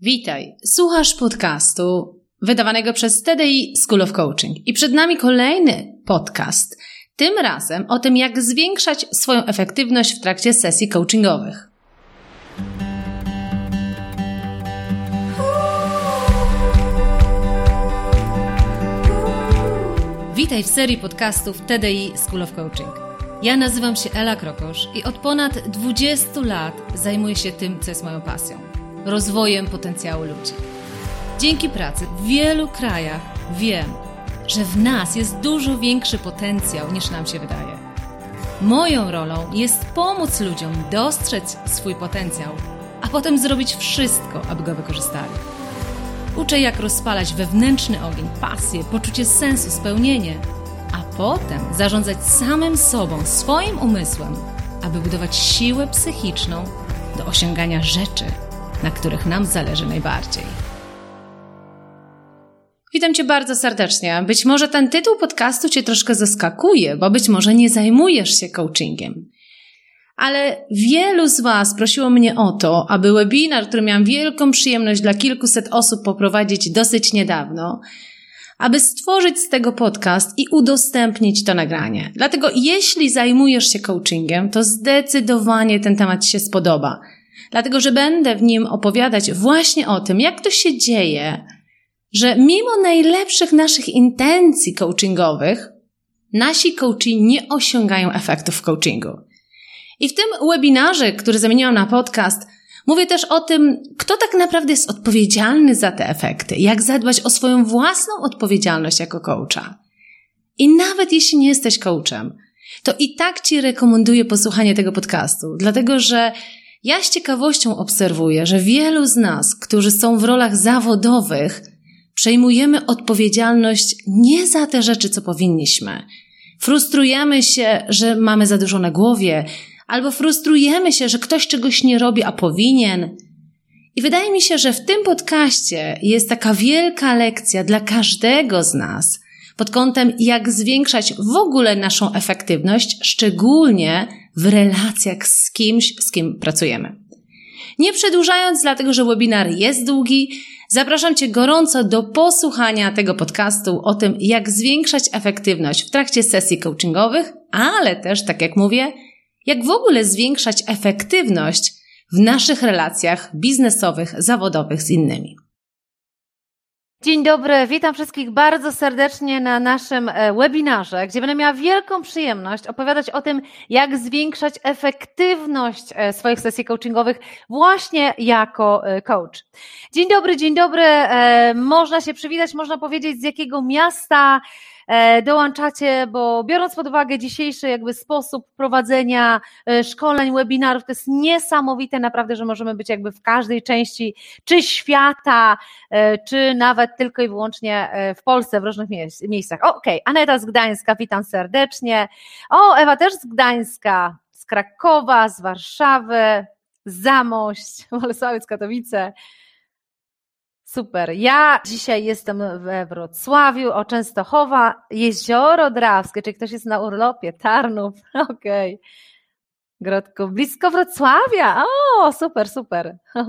Witaj, słuchasz podcastu wydawanego przez TDI School of Coaching. I przed nami kolejny podcast, tym razem o tym, jak zwiększać swoją efektywność w trakcie sesji coachingowych. Witaj w serii podcastów TDI School of Coaching. Ja nazywam się Ela Krokosz i od ponad 20 lat zajmuję się tym, co jest moją pasją rozwojem potencjału ludzi. Dzięki pracy w wielu krajach wiem, że w nas jest dużo większy potencjał niż nam się wydaje. Moją rolą jest pomóc ludziom dostrzec swój potencjał, a potem zrobić wszystko, aby go wykorzystali. Uczę, jak rozpalać wewnętrzny ogień, pasję, poczucie sensu, spełnienie, a potem zarządzać samym sobą, swoim umysłem, aby budować siłę psychiczną do osiągania rzeczy, na których nam zależy najbardziej. Witam Cię bardzo serdecznie. Być może ten tytuł podcastu Cię troszkę zaskakuje, bo być może nie zajmujesz się coachingiem. Ale wielu z Was prosiło mnie o to, aby webinar, który miałam wielką przyjemność dla kilkuset osób poprowadzić dosyć niedawno, aby stworzyć z tego podcast i udostępnić to nagranie. Dlatego jeśli zajmujesz się coachingiem, to zdecydowanie ten temat się spodoba dlatego że będę w nim opowiadać właśnie o tym, jak to się dzieje, że mimo najlepszych naszych intencji coachingowych, nasi coachi nie osiągają efektów w coachingu. I w tym webinarze, który zamieniłam na podcast, mówię też o tym, kto tak naprawdę jest odpowiedzialny za te efekty, jak zadbać o swoją własną odpowiedzialność jako coacha. I nawet jeśli nie jesteś coachem, to i tak Ci rekomenduję posłuchanie tego podcastu, dlatego że ja z ciekawością obserwuję, że wielu z nas, którzy są w rolach zawodowych, przejmujemy odpowiedzialność nie za te rzeczy, co powinniśmy. Frustrujemy się, że mamy za dużo na głowie, albo frustrujemy się, że ktoś czegoś nie robi, a powinien. I wydaje mi się, że w tym podcaście jest taka wielka lekcja dla każdego z nas pod kątem, jak zwiększać w ogóle naszą efektywność, szczególnie w relacjach z kimś, z kim pracujemy. Nie przedłużając, dlatego że webinar jest długi, zapraszam Cię gorąco do posłuchania tego podcastu o tym, jak zwiększać efektywność w trakcie sesji coachingowych, ale też, tak jak mówię, jak w ogóle zwiększać efektywność w naszych relacjach biznesowych, zawodowych z innymi. Dzień dobry, witam wszystkich bardzo serdecznie na naszym e, webinarze, gdzie będę miała wielką przyjemność opowiadać o tym, jak zwiększać efektywność e, swoich sesji coachingowych właśnie jako e, coach. Dzień dobry, dzień dobry. Można się przywitać, można powiedzieć z jakiego miasta, dołączacie, bo biorąc pod uwagę dzisiejszy jakby sposób prowadzenia e, szkoleń, webinarów, to jest niesamowite naprawdę, że możemy być jakby w każdej części, czy świata, e, czy nawet tylko i wyłącznie w Polsce, w różnych miejscach. Okej, okay. Aneta z Gdańska, witam serdecznie. O, Ewa też z Gdańska, z Krakowa, z Warszawy, Zamość, Bolesławiec, Katowice. Super. Ja dzisiaj jestem we Wrocławiu, o Częstochowa, Jezioro Drawskie, czy ktoś jest na urlopie, Tarnów, okej. Okay. Blisko Wrocławia, o, super, super.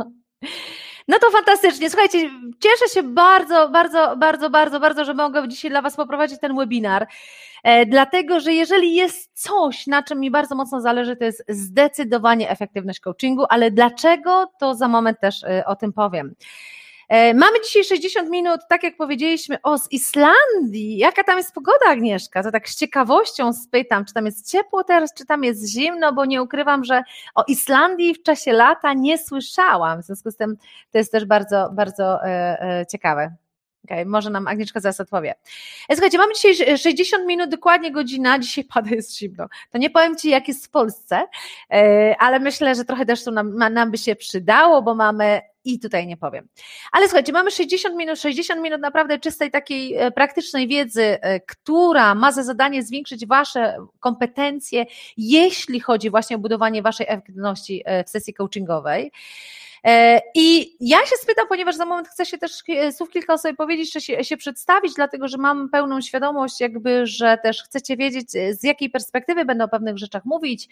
No to fantastycznie. Słuchajcie, cieszę się bardzo, bardzo, bardzo, bardzo, bardzo, że mogę dzisiaj dla Was poprowadzić ten webinar. E, dlatego, że jeżeli jest coś, na czym mi bardzo mocno zależy, to jest zdecydowanie efektywność coachingu, ale dlaczego, to za moment też e, o tym powiem. E, mamy dzisiaj 60 minut, tak jak powiedzieliśmy, o z Islandii. Jaka tam jest pogoda, Agnieszka? To tak z ciekawością spytam, czy tam jest ciepło teraz, czy tam jest zimno, bo nie ukrywam, że o Islandii w czasie lata nie słyszałam. W związku z tym to jest też bardzo, bardzo e, e, ciekawe. Okay, może nam Agnieszka zaraz odpowie. Słuchajcie, mamy dzisiaj 60 minut, dokładnie godzina, dzisiaj pada jest zimno. To nie powiem Ci, jak jest w Polsce, ale myślę, że trochę też nam, nam by się przydało, bo mamy i tutaj nie powiem. Ale słuchajcie, mamy 60 minut, 60 minut naprawdę czystej takiej e, praktycznej wiedzy, e, która ma za zadanie zwiększyć Wasze kompetencje, jeśli chodzi właśnie o budowanie Waszej efektywności e, w sesji coachingowej. E, I ja się spytam, ponieważ za moment chcę się też e, słów kilka o sobie powiedzieć, czy się, się przedstawić, dlatego że mam pełną świadomość, jakby, że też chcecie wiedzieć, e, z jakiej perspektywy będę o pewnych rzeczach mówić,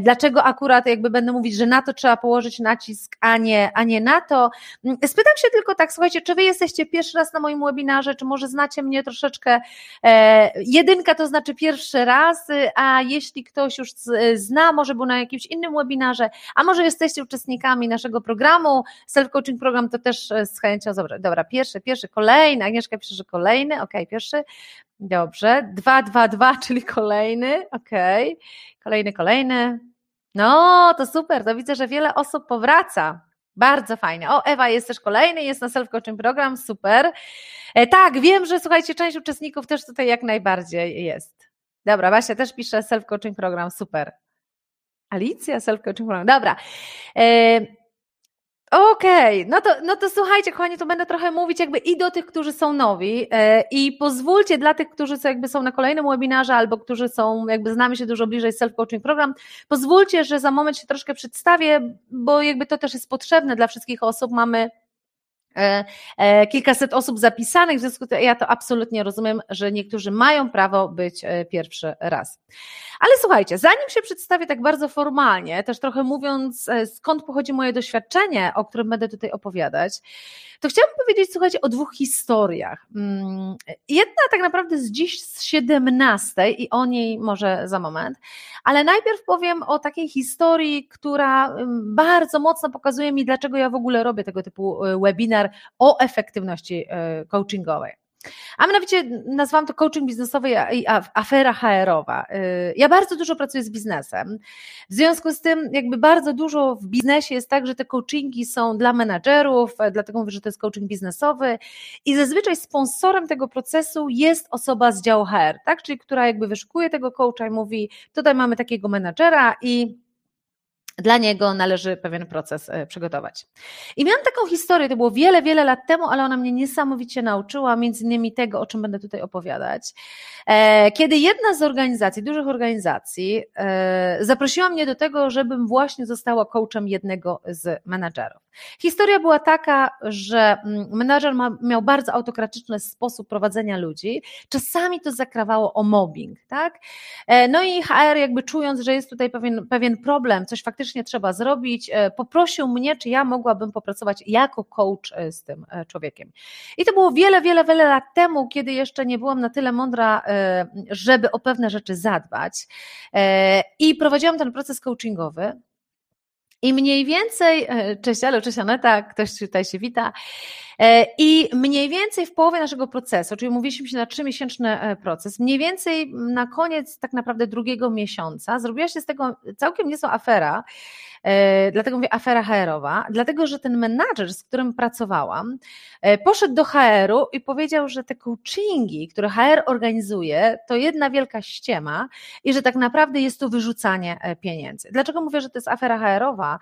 dlaczego akurat jakby będę mówić, że na to trzeba położyć nacisk, a nie, a nie na to. Mm, spytam się tylko tak, słuchajcie, czy wy jesteście pierwszy raz na moim webinarze, czy może znacie mnie troszeczkę, jedynka to znaczy pierwszy raz, a jeśli ktoś już zna, może był na jakimś innym webinarze, a może jesteście uczestnikami naszego programu, programu. Self-coaching program to też e, z chęcią, dobra, dobra pierwszy, pierwszy, kolejny, Agnieszka pisze, że kolejny, ok, pierwszy, dobrze, dwa, dwa, dwa, czyli kolejny, ok, kolejny, kolejny, no to super, to widzę, że wiele osób powraca, bardzo fajnie. O, Ewa jest też kolejny, jest na self-coaching program, super. E, tak, wiem, że słuchajcie, część uczestników też tutaj jak najbardziej jest. Dobra, Basia też pisze self-coaching program, super. Alicja, self-coaching program, dobra. E, Okej, okay. no, to, no to słuchajcie, kochani, to będę trochę mówić jakby i do tych, którzy są nowi yy, i pozwólcie dla tych, którzy są jakby są na kolejnym webinarze albo którzy są, jakby znamy się dużo bliżej self-coaching program, pozwólcie, że za moment się troszkę przedstawię, bo jakby to też jest potrzebne dla wszystkich osób, mamy kilkaset osób zapisanych, w związku z tym ja to absolutnie rozumiem, że niektórzy mają prawo być e, pierwszy raz. Ale słuchajcie, zanim się przedstawię tak bardzo formalnie, też trochę mówiąc, skąd pochodzi moje doświadczenie, o którym będę tutaj opowiadać, to chciałabym powiedzieć, słuchajcie, o dwóch historiach. Mm, jedna tak naprawdę z dziś z 17 i o niej może za moment, ale najpierw powiem o takiej historii, która mm, bardzo mocno pokazuje mi, dlaczego ja w ogóle robię tego typu webinar o efektywności coachingowej. A mianowicie nazwałam to coaching biznesowy i afera HR-owa. Y, ja bardzo dużo pracuję z biznesem. W związku z tym, jakby bardzo dużo w biznesie jest tak, że te coachingi są dla menadżerów, e, dlatego mówię, że to jest coaching biznesowy i zazwyczaj sponsorem tego procesu jest osoba z działu HR, tak? Czyli która jakby wyszukuje tego coacha i mówi, tutaj mamy takiego menadżera i dla niego należy pewien proces e, przygotować. I miałam taką historię, to było wiele, wiele lat temu, ale ona mnie niesamowicie nauczyła, między innymi tego, o czym będę tutaj opowiadać. E, kiedy jedna z organizacji, dużych organizacji, e, zaprosiła mnie do tego, żebym właśnie została coachem jednego z menadżerów. Historia była taka, że mm, menadżer miał bardzo autokratyczny sposób prowadzenia ludzi. Czasami to zakrawało o mobbing, tak? No i HR jakby czując, że jest tutaj pewien, pewien problem, coś faktycznie faktycznie trzeba zrobić, e, poprosił mnie, czy ja mogłabym popracować jako coach e, z tym e, człowiekiem. I to było wiele, wiele, wiele lat temu, kiedy jeszcze nie byłam na tyle mądra, żeby o pewne rzeczy zadbać. I prowadziłam ten proces coachingowy. I mniej więcej, cześć Alo, cześć Aneta, ktoś tutaj się wita. I mniej więcej w połowie naszego procesu, czyli mówiliśmy się na trzymiesięczny proces, mniej więcej na koniec tak naprawdę drugiego miesiąca zrobiła się z tego całkiem niezła afera, E, dlatego mówię afera HR-owa, dlatego że ten menadżer, z którym pracowałam, e, poszedł do HR-u i powiedział, że te coachingi, które HR organizuje, to jedna wielka ściema i że tak naprawdę jest to wyrzucanie e, pieniędzy. Dlaczego mówię, że to jest afera HR-owa?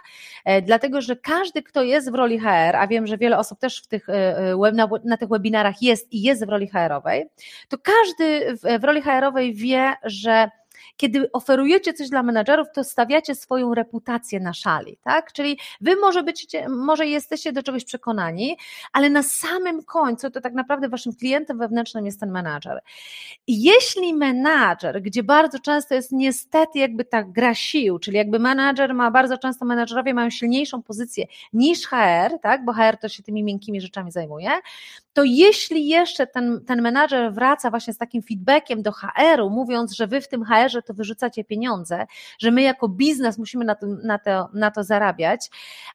Dlatego, że każdy, kto jest w roli HR, a wiem, że wiele osób też w tych, na, na tych webinarach jest i jest w roli HR-owej, to każdy w, w roli HR-owej wie, że kiedy oferujecie coś dla menadżerów, to stawiacie swoją reputację na szali, tak? Czyli wy może, być, może jesteście do czegoś przekonani, ale na samym końcu to tak naprawdę waszym klientem wewnętrznym jest ten menadżer. Jeśli menadżer, gdzie bardzo często jest niestety jakby ta gra sił, czyli jakby menadżer ma, bardzo często menadżerowie mają silniejszą pozycję niż HR, tak? Bo HR to się tymi miękkimi rzeczami zajmuje, to jeśli jeszcze ten, ten menadżer wraca właśnie z takim feedbackiem do HR-u, mówiąc, że wy w tym HR-ze to wyrzucacie pieniądze, że my jako biznes musimy na to, na to, na to zarabiać,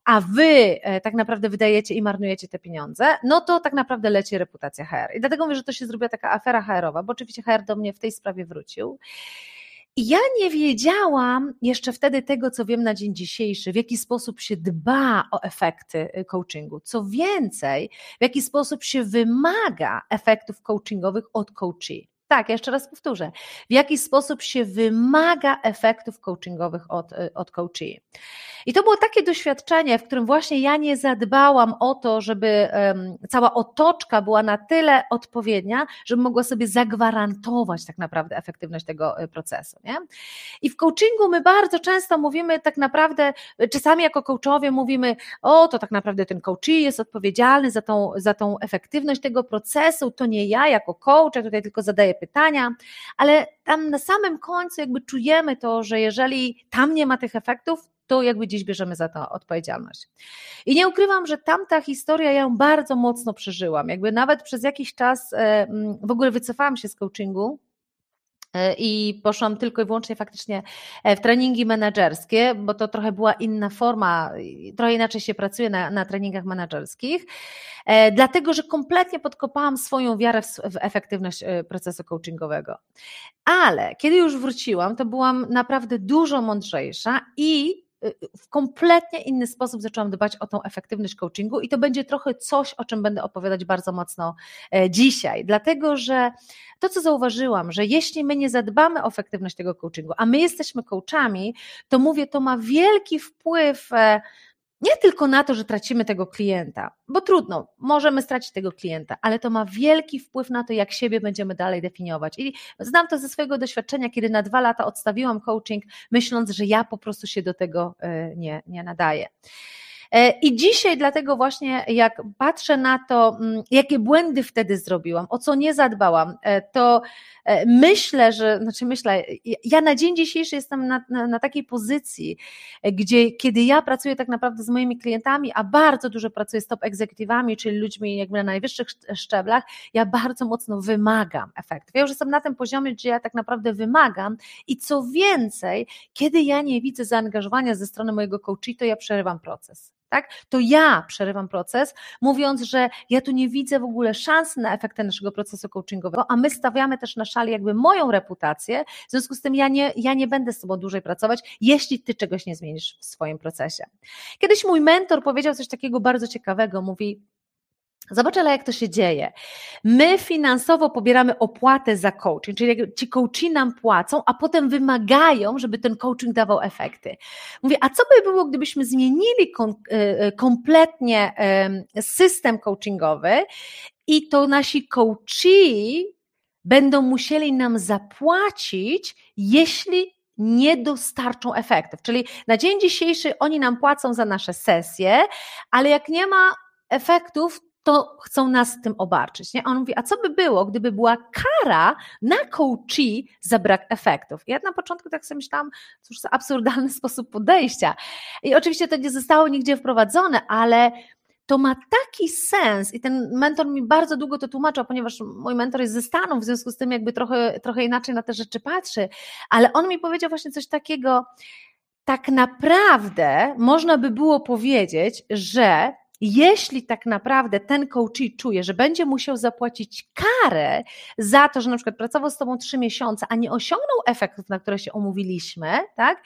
a wy e, tak naprawdę wydajecie i marnujecie te pieniądze, no to tak naprawdę leci reputacja HR. I dlatego mówię, że to się zrobiła taka afera HR-owa, bo oczywiście HR do mnie w tej sprawie wrócił. Ja nie wiedziałam jeszcze wtedy tego, co wiem na dzień dzisiejszy, w jaki sposób się dba o efekty y, coachingu. Co więcej, w jaki sposób się wymaga efektów coachingowych od coachi. Tak, jeszcze raz powtórzę. W jaki sposób się wymaga efektów coachingowych od, y, od coachee. I to było takie doświadczenie, w którym właśnie ja nie zadbałam o to, żeby um, cała otoczka była na tyle odpowiednia, żeby mogła sobie zagwarantować tak naprawdę efektywność tego y, procesu. Nie? I w coachingu my bardzo często mówimy tak naprawdę, czasami jako coachowie mówimy, o to tak naprawdę ten coachee jest odpowiedzialny za tą, za tą efektywność tego procesu, to nie ja jako coach, ja tutaj tylko zadaję pytania, ale tam na samym końcu jakby czujemy to, że jeżeli tam nie ma tych efektów, to jakby dziś bierzemy za to odpowiedzialność. I nie ukrywam, że tamta historia ja ją bardzo mocno przeżyłam. Jakby nawet przez jakiś czas e, w ogóle wycofałam się z coachingu, i poszłam tylko i wyłącznie faktycznie e, w treningi menedżerskie, bo to trochę była inna forma, trochę inaczej się pracuje na, na treningach menedżerskich, dlatego że kompletnie podkopałam swoją wiarę w, w efektywność procesu coachingowego. Ale kiedy już wróciłam, to byłam naprawdę dużo mądrzejsza i w kompletnie inny sposób zaczęłam dbać o tą efektywność coachingu i to będzie trochę coś, o czym będę opowiadać bardzo mocno e, dzisiaj, dlatego że to, co zauważyłam, że jeśli my nie zadbamy o efektywność tego coachingu, a my jesteśmy coachami, to mówię, to ma wielki wpływ e, nie tylko na to, że tracimy tego klienta, bo trudno, możemy stracić tego klienta, ale to ma wielki wpływ na to, jak siebie będziemy dalej definiować. I znam to ze swojego doświadczenia, kiedy na dwa lata odstawiłam coaching, myśląc, że ja po prostu się do tego e, nie, nie nadaję. E, I dzisiaj dlatego właśnie jak patrzę na to, mm, jakie błędy wtedy zrobiłam, o co nie zadbałam, e, to e, myślę, że, znaczy myślę, ja na dzień dzisiejszy jestem na, na, na takiej pozycji, gdzie kiedy ja pracuję tak naprawdę z moimi klientami, a bardzo dużo pracuję z top egzekutywami, czyli ludźmi jakby na najwyższych szczeblach, ja bardzo mocno wymagam efektów. Ja już jestem na tym poziomie, gdzie ja tak naprawdę wymagam i co więcej, kiedy ja nie widzę zaangażowania ze strony mojego coachi, to ja przerywam proces tak? To ja przerywam proces, mówiąc, że ja tu nie widzę w ogóle szans na efekty naszego procesu coachingowego, a my stawiamy też na szali jakby moją reputację, w związku z tym ja nie, ja nie będę z tobą dłużej pracować, jeśli ty czegoś nie zmienisz w swoim procesie. Kiedyś mój mentor powiedział coś takiego bardzo ciekawego, mówi, Zobacz, ale jak to się dzieje. My finansowo pobieramy opłatę za coaching, czyli ci coachi nam płacą, a potem wymagają, żeby ten coaching dawał efekty. Mówię, a co by było, gdybyśmy zmienili e, e, kompletnie system coachingowy i to nasi coachi będą musieli nam zapłacić, jeśli nie dostarczą efektów. Czyli na dzień dzisiejszy oni nam płacą za nasze sesje, ale jak nie ma efektów, to chcą nas tym obarczyć. Nie? On mówi, a co by było, gdyby była kara na coachi za brak efektów? I ja na początku tak sobie myślałam, cóż za absurdalny sposób podejścia. I oczywiście to nie zostało nigdzie wprowadzone, ale to ma taki sens i ten mentor mi bardzo długo to tłumaczył, ponieważ mój mentor jest ze Stanów, w związku z tym jakby trochę, trochę inaczej na te rzeczy patrzy, ale on mi powiedział właśnie coś takiego, tak naprawdę można by było powiedzieć, że jeśli tak naprawdę ten coachee czuje, że będzie musiał zapłacić karę za to, że na przykład pracował z tobą trzy miesiące, a nie osiągnął efektów, na które się omówiliśmy, tak,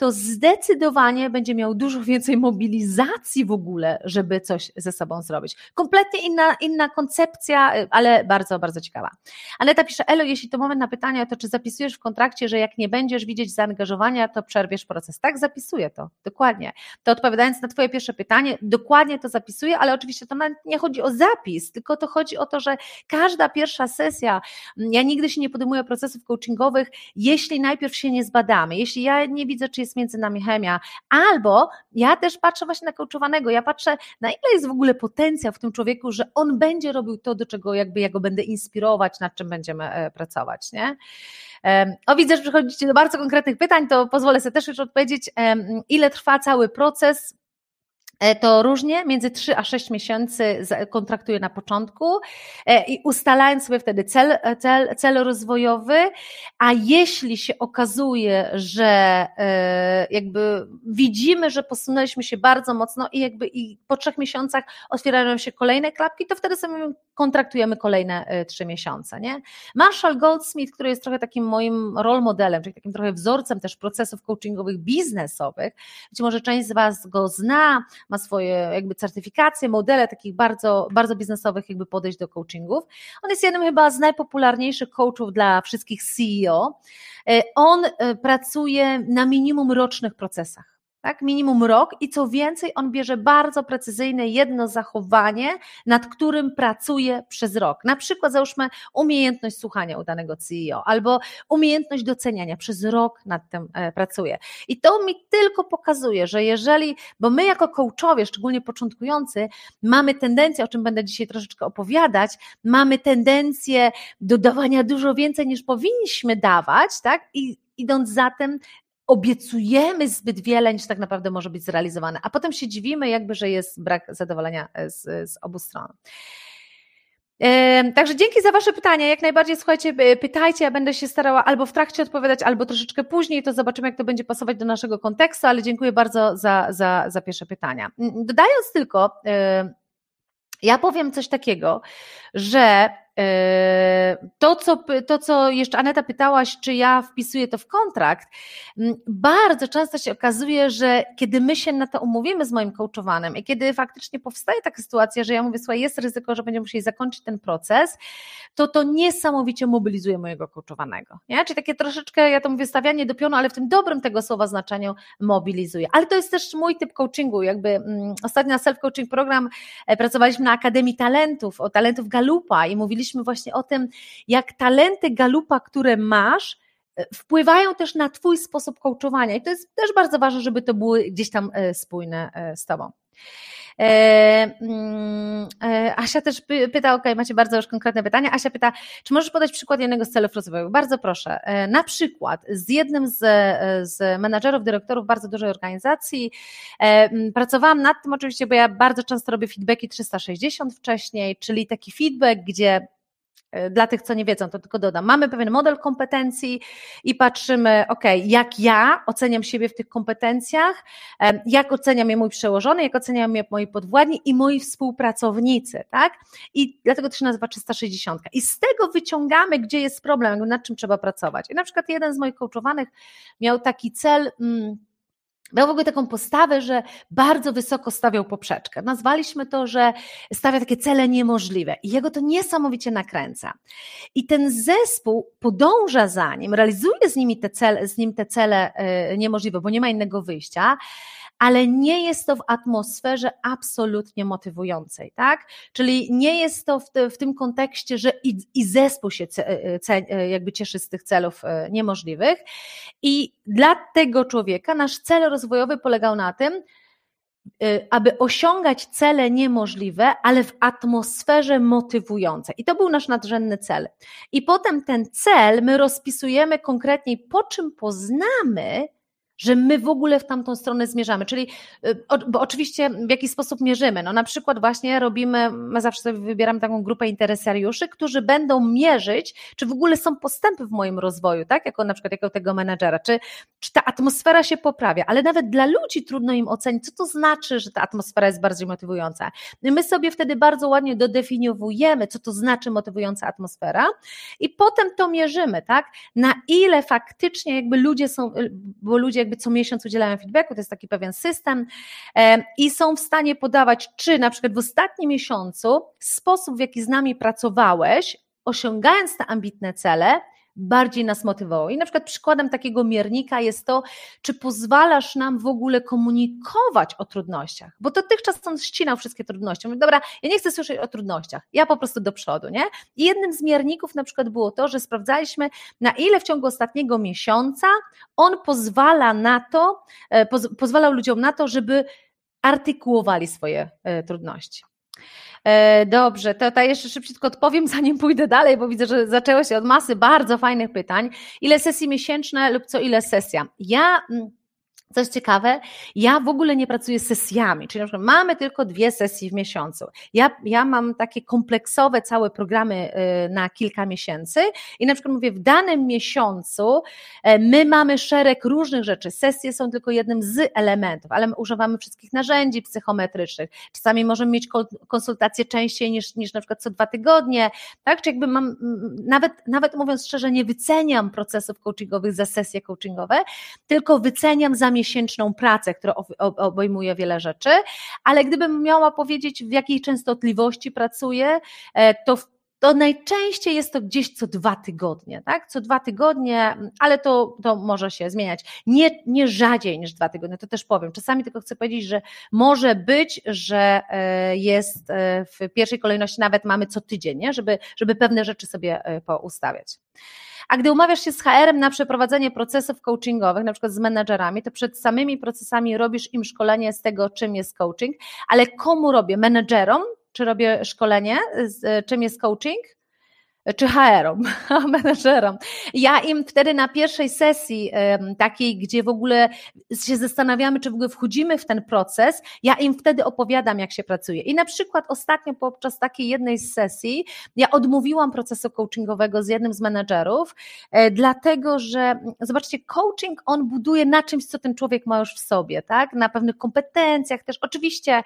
to zdecydowanie będzie miał dużo więcej mobilizacji w ogóle, żeby coś ze sobą zrobić. Kompletnie inna, inna koncepcja, ale bardzo, bardzo ciekawa. Aneta pisze, Elo, jeśli to moment na pytania, to czy zapisujesz w kontrakcie, że jak nie będziesz widzieć zaangażowania, to przerwiesz proces? Tak, zapisuję to, dokładnie. To odpowiadając na Twoje pierwsze pytanie, dokładnie to zapisuję, ale oczywiście to nie chodzi o zapis, tylko to chodzi o to, że każda pierwsza sesja, ja nigdy się nie podejmuję procesów coachingowych, jeśli najpierw się nie zbadamy, jeśli ja nie widzę, czy jest jest między nami chemia, albo ja też patrzę właśnie na coachowanego, ja patrzę na ile jest w ogóle potencjał w tym człowieku, że on będzie robił to, do czego jakby ja go będę inspirować, nad czym będziemy e, pracować, nie? O, widzę, że przechodzicie do bardzo konkretnych pytań, to pozwolę sobie też już odpowiedzieć, ile trwa cały proces to różnie, między 3 a 6 miesięcy kontraktuję na początku e, i ustalając sobie wtedy cel, cel, cel rozwojowy, a jeśli się okazuje, że e, jakby widzimy, że posunęliśmy się bardzo mocno i jakby i po trzech miesiącach otwierają się kolejne klapki, to wtedy sobie kontraktujemy kolejne trzy miesiące. Nie? Marshall Goldsmith, który jest trochę takim moim role modelem, czyli takim trochę wzorcem też procesów coachingowych biznesowych, być może część z Was go zna, ma swoje jakby certyfikacje, modele takich bardzo, bardzo biznesowych jakby podejść do coachingów. On jest jednym chyba z najpopularniejszych coachów dla wszystkich CEO. E, on e, pracuje na minimum rocznych procesach tak, minimum rok i co więcej, on bierze bardzo precyzyjne jedno zachowanie, nad którym pracuje przez rok. Na przykład załóżmy umiejętność słuchania u danego CEO albo umiejętność doceniania, przez rok nad tym e, pracuje. I to mi tylko pokazuje, że jeżeli, bo my jako coachowie, szczególnie początkujący, mamy tendencję, o czym będę dzisiaj troszeczkę opowiadać, mamy tendencję do dawania dużo więcej niż powinniśmy dawać, tak, i idąc za tym, obiecujemy zbyt wiele, niż tak naprawdę może być zrealizowane, a potem się dziwimy, jakby, że jest brak zadowolenia e, z, z obu stron. Także dzięki za Wasze pytania. Jak najbardziej słuchajcie, pytajcie, ja będę się starała albo w trakcie odpowiadać, albo troszeczkę później, to zobaczymy, jak to będzie pasować do naszego kontekstu, ale dziękuję bardzo za, za, za pierwsze pytania. Dodając tylko, ja powiem coś takiego, że E, to co, to, co jeszcze Aneta pytałaś, czy ja wpisuję to w kontrakt, bardzo często się okazuje, że kiedy my się na to umówimy z moim coachowanym i kiedy faktycznie powstaje taka sytuacja, że ja mówię, słuchaj, jest ryzyko, że będziemy musieli zakończyć ten proces, to to niesamowicie mobilizuje mojego coachowanego. Czyli takie troszeczkę, ja to mówię, stawianie do pionu, ale w tym dobrym tego słowa znaczeniu mobilizuje. Ale to jest też mój typ coachingu, jakby mm, ostatnio na self-coaching program e, pracowaliśmy na Akademii Talentów, o talentów Galupa i mówiliśmy właśnie o tym, jak talenty galupa, które masz, e, wpływają też na Twój sposób coachowania. I to jest też bardzo ważne, żeby to były gdzieś tam e, spójne e, z Tobą. Mm, Asia też pyta, ok, macie bardzo już konkretne pytania. Asia pyta, czy możesz podać przykład jednego z celów rozwojowych? Bardzo proszę. Na przykład z jednym z, z menadżerów, dyrektorów bardzo dużej organizacji pracowałam nad tym oczywiście, bo ja bardzo często robię feedbacki 360 wcześniej, czyli taki feedback, gdzie E, dla tych, co nie wiedzą, to tylko dodam. Mamy pewien model kompetencji i patrzymy, ok, jak ja oceniam siebie w tych kompetencjach, jak oceniam je mój przełożony, jak oceniam je moi podwładni i moi współpracownicy, tak? I dlatego to się nazywa 360. I z tego wyciągamy, gdzie jest problem, nad czym trzeba pracować. I na przykład jeden z moich coachowanych miał taki cel, mm, Miał w ogóle taką postawę, że bardzo wysoko stawiał poprzeczkę. Nazwaliśmy to, że stawia takie cele niemożliwe i jego to niesamowicie nakręca. I ten zespół podąża za nim, realizuje z, nimi te cele, z nim te cele e, niemożliwe, bo nie ma innego wyjścia ale nie jest to w atmosferze absolutnie motywującej, tak? Czyli nie jest to w, te, w tym kontekście, że i, i zespół się ce, e, ce, e, jakby cieszy z tych celów e, niemożliwych. I dla tego człowieka nasz cel rozwojowy polegał na tym, aby osiągać cele niemożliwe, ale w atmosferze motywującej. I to był nasz nadrzędny cel. I potem ten cel my rozpisujemy konkretniej, po czym poznamy, że my w ogóle w tamtą stronę zmierzamy. Czyli, y, bo oczywiście w jaki sposób mierzymy? No na przykład właśnie robimy, my zawsze sobie wybieram taką grupę interesariuszy, którzy będą mierzyć, czy w ogóle są postępy w moim rozwoju, tak? Jako na przykład jako tego menedżera, czy, czy ta atmosfera się poprawia, ale nawet dla ludzi trudno im ocenić, co to znaczy, że ta atmosfera jest bardziej motywująca. My sobie wtedy bardzo ładnie dodefiniowujemy, co to znaczy motywująca atmosfera i potem to mierzymy, tak? Na ile faktycznie jakby ludzie są, bo ludzie jakby co miesiąc udzielają feedbacku, to jest taki pewien system e, i są w stanie podawać, czy na przykład w ostatnim miesiącu sposób, w jaki z nami pracowałeś, osiągając te ambitne cele, bardziej nas motywowało. I na przykład przykładem takiego miernika jest to, czy pozwalasz nam w ogóle komunikować o trudnościach, bo dotychczas on ścinał wszystkie trudności. Mówię, dobra, ja nie chcę słyszeć o trudnościach, ja po prostu do przodu, nie? I jednym z mierników na przykład było to, że sprawdzaliśmy, na ile w ciągu ostatniego miesiąca on pozwala na to, e, poz, pozwalał ludziom na to, żeby artykułowali swoje e, trudności. E, dobrze, to, to jeszcze szybciutko odpowiem, zanim pójdę dalej, bo widzę, że zaczęło się od masy bardzo fajnych pytań. Ile sesji miesięczne lub co ile sesja? Ja mm, Coś ciekawe, ja w ogóle nie pracuję sesjami, czyli na przykład mamy tylko dwie sesje w miesiącu. Ja, ja mam takie kompleksowe całe programy y, na kilka miesięcy i na przykład mówię, w danym miesiącu e, my mamy szereg różnych rzeczy. Sesje są tylko jednym z elementów, ale my używamy wszystkich narzędzi psychometrycznych. Czasami możemy mieć konsultacje częściej niż, niż na przykład co dwa tygodnie, tak? Czy jakby mam, nawet, nawet mówiąc szczerze, nie wyceniam procesów coachingowych za sesje coachingowe, tylko wyceniam za miesięczną pracę, która obejmuje wiele rzeczy, ale gdybym miała powiedzieć, w jakiej częstotliwości pracuję, e, to to najczęściej jest to gdzieś co dwa tygodnie, tak? Co dwa tygodnie, ale to, to może się zmieniać. Nie, nie rzadziej niż dwa tygodnie, to też powiem. Czasami tylko chcę powiedzieć, że może być, że e, jest e, w pierwszej kolejności nawet mamy co tydzień, nie? Żeby, żeby pewne rzeczy sobie poustawiać. A gdy umawiasz się z HR-em na przeprowadzenie procesów coachingowych, na przykład z menedżerami, to przed samymi procesami robisz im szkolenie z tego, czym jest coaching, ale komu robię? Menedżerom? Czy robię szkolenie, z, czym jest coaching, czy HR-om, menedżerom. Ja im wtedy na pierwszej sesji takiej, gdzie w ogóle się zastanawiamy, czy w ogóle wchodzimy w ten proces, ja im wtedy opowiadam, jak się pracuje. I na przykład ostatnio podczas takiej jednej z sesji ja odmówiłam procesu coachingowego z jednym z menedżerów, e, dlatego że zobaczcie, coaching on buduje na czymś, co ten człowiek ma już w sobie, tak? Na pewnych kompetencjach też. Oczywiście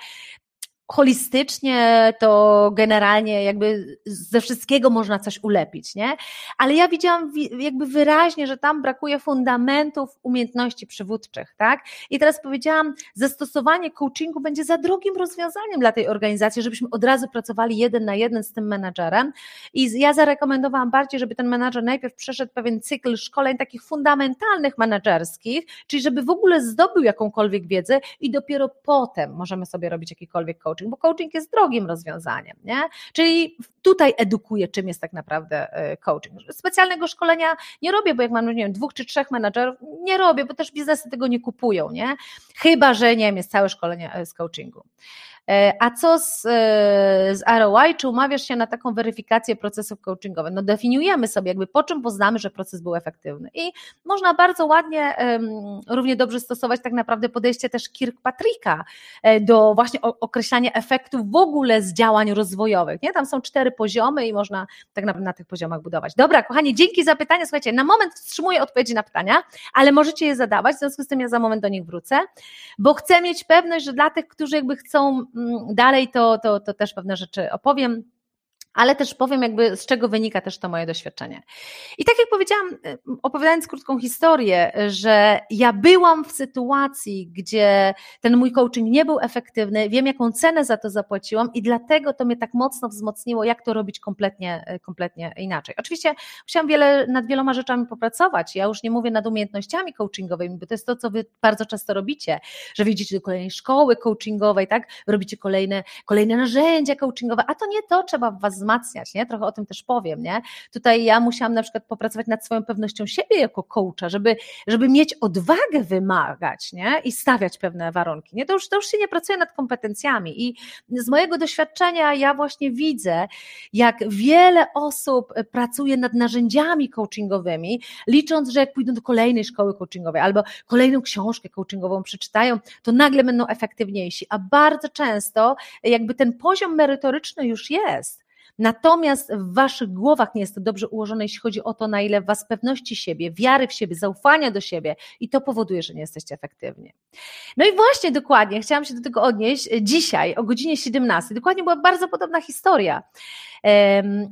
holistycznie, to generalnie jakby ze wszystkiego można coś ulepić, nie? Ale ja widziałam jakby wyraźnie, że tam brakuje fundamentów umiejętności przywódczych, tak? I teraz powiedziałam, zastosowanie coachingu będzie za drogim rozwiązaniem dla tej organizacji, żebyśmy od razu pracowali jeden na jeden z tym menadżerem. I ja zarekomendowałam bardziej, żeby ten menadżer najpierw przeszedł pewien cykl szkoleń takich fundamentalnych menadżerskich, czyli żeby w ogóle zdobył jakąkolwiek wiedzę i dopiero potem możemy sobie robić jakikolwiek coaching coaching, bo coaching jest drogim rozwiązaniem, nie? Czyli tutaj edukuję, czym jest tak naprawdę e, coaching. Specjalnego szkolenia nie robię, bo jak mam, nie wiem, dwóch czy trzech menadżerów, nie robię, bo też biznesy tego nie kupują, nie? Chyba, że nie wiem, jest całe szkolenie e, z coachingu. E, a co z, e, z ROI? Czy umawiasz się na taką weryfikację procesów coachingowych? No definiujemy sobie jakby po czym poznamy, że proces był efektywny. I można bardzo ładnie, równie dobrze stosować tak naprawdę podejście też Kirkpatricka e, do właśnie określania efektów w ogóle z działań rozwojowych. Nie? Tam są cztery poziomy i można tak naprawdę na tych poziomach budować. Dobra, kochani, dzięki za pytania. Słuchajcie, na moment wstrzymuję odpowiedzi na pytania, ale możecie je zadawać, w związku z tym ja za moment do nich wrócę, bo chcę mieć pewność, że dla tych, którzy jakby chcą dalej to, to, to też pewne rzeczy opowiem ale też powiem jakby z czego wynika też to moje doświadczenie. I tak jak powiedziałam, y, opowiadając krótką historię, że ja byłam w sytuacji, gdzie ten mój coaching nie był efektywny, wiem jaką cenę za to zapłaciłam i dlatego to mnie tak mocno wzmocniło, jak to robić kompletnie, y, kompletnie inaczej. Oczywiście musiałam wiele, nad wieloma rzeczami popracować, ja już nie mówię nad umiejętnościami coachingowymi, bo to jest to, co wy bardzo często robicie, że wyjdziecie do kolejnej szkoły coachingowej, tak, robicie kolejne, kolejne narzędzia coachingowe, a to nie to trzeba w was wzmacniać, nie? Trochę o tym też powiem, nie? Tutaj ja musiałam na przykład popracować nad swoją pewnością siebie jako coacha, żeby, żeby mieć odwagę wymagać, nie? I stawiać pewne warunki, nie? To już, to już się nie pracuje nad kompetencjami i z mojego doświadczenia ja właśnie widzę, jak wiele osób pracuje nad narzędziami coachingowymi, licząc, że jak pójdą do kolejnej szkoły coachingowej albo kolejną książkę coachingową przeczytają, to nagle będą efektywniejsi, a bardzo często jakby ten poziom merytoryczny już jest, Natomiast w waszych głowach nie jest to dobrze ułożone, jeśli chodzi o to, na ile was pewności siebie, wiary w siebie, zaufania do siebie i to powoduje, że nie jesteście efektywni. No i właśnie dokładnie, chciałam się do tego odnieść dzisiaj o godzinie 17. Dokładnie była bardzo podobna historia.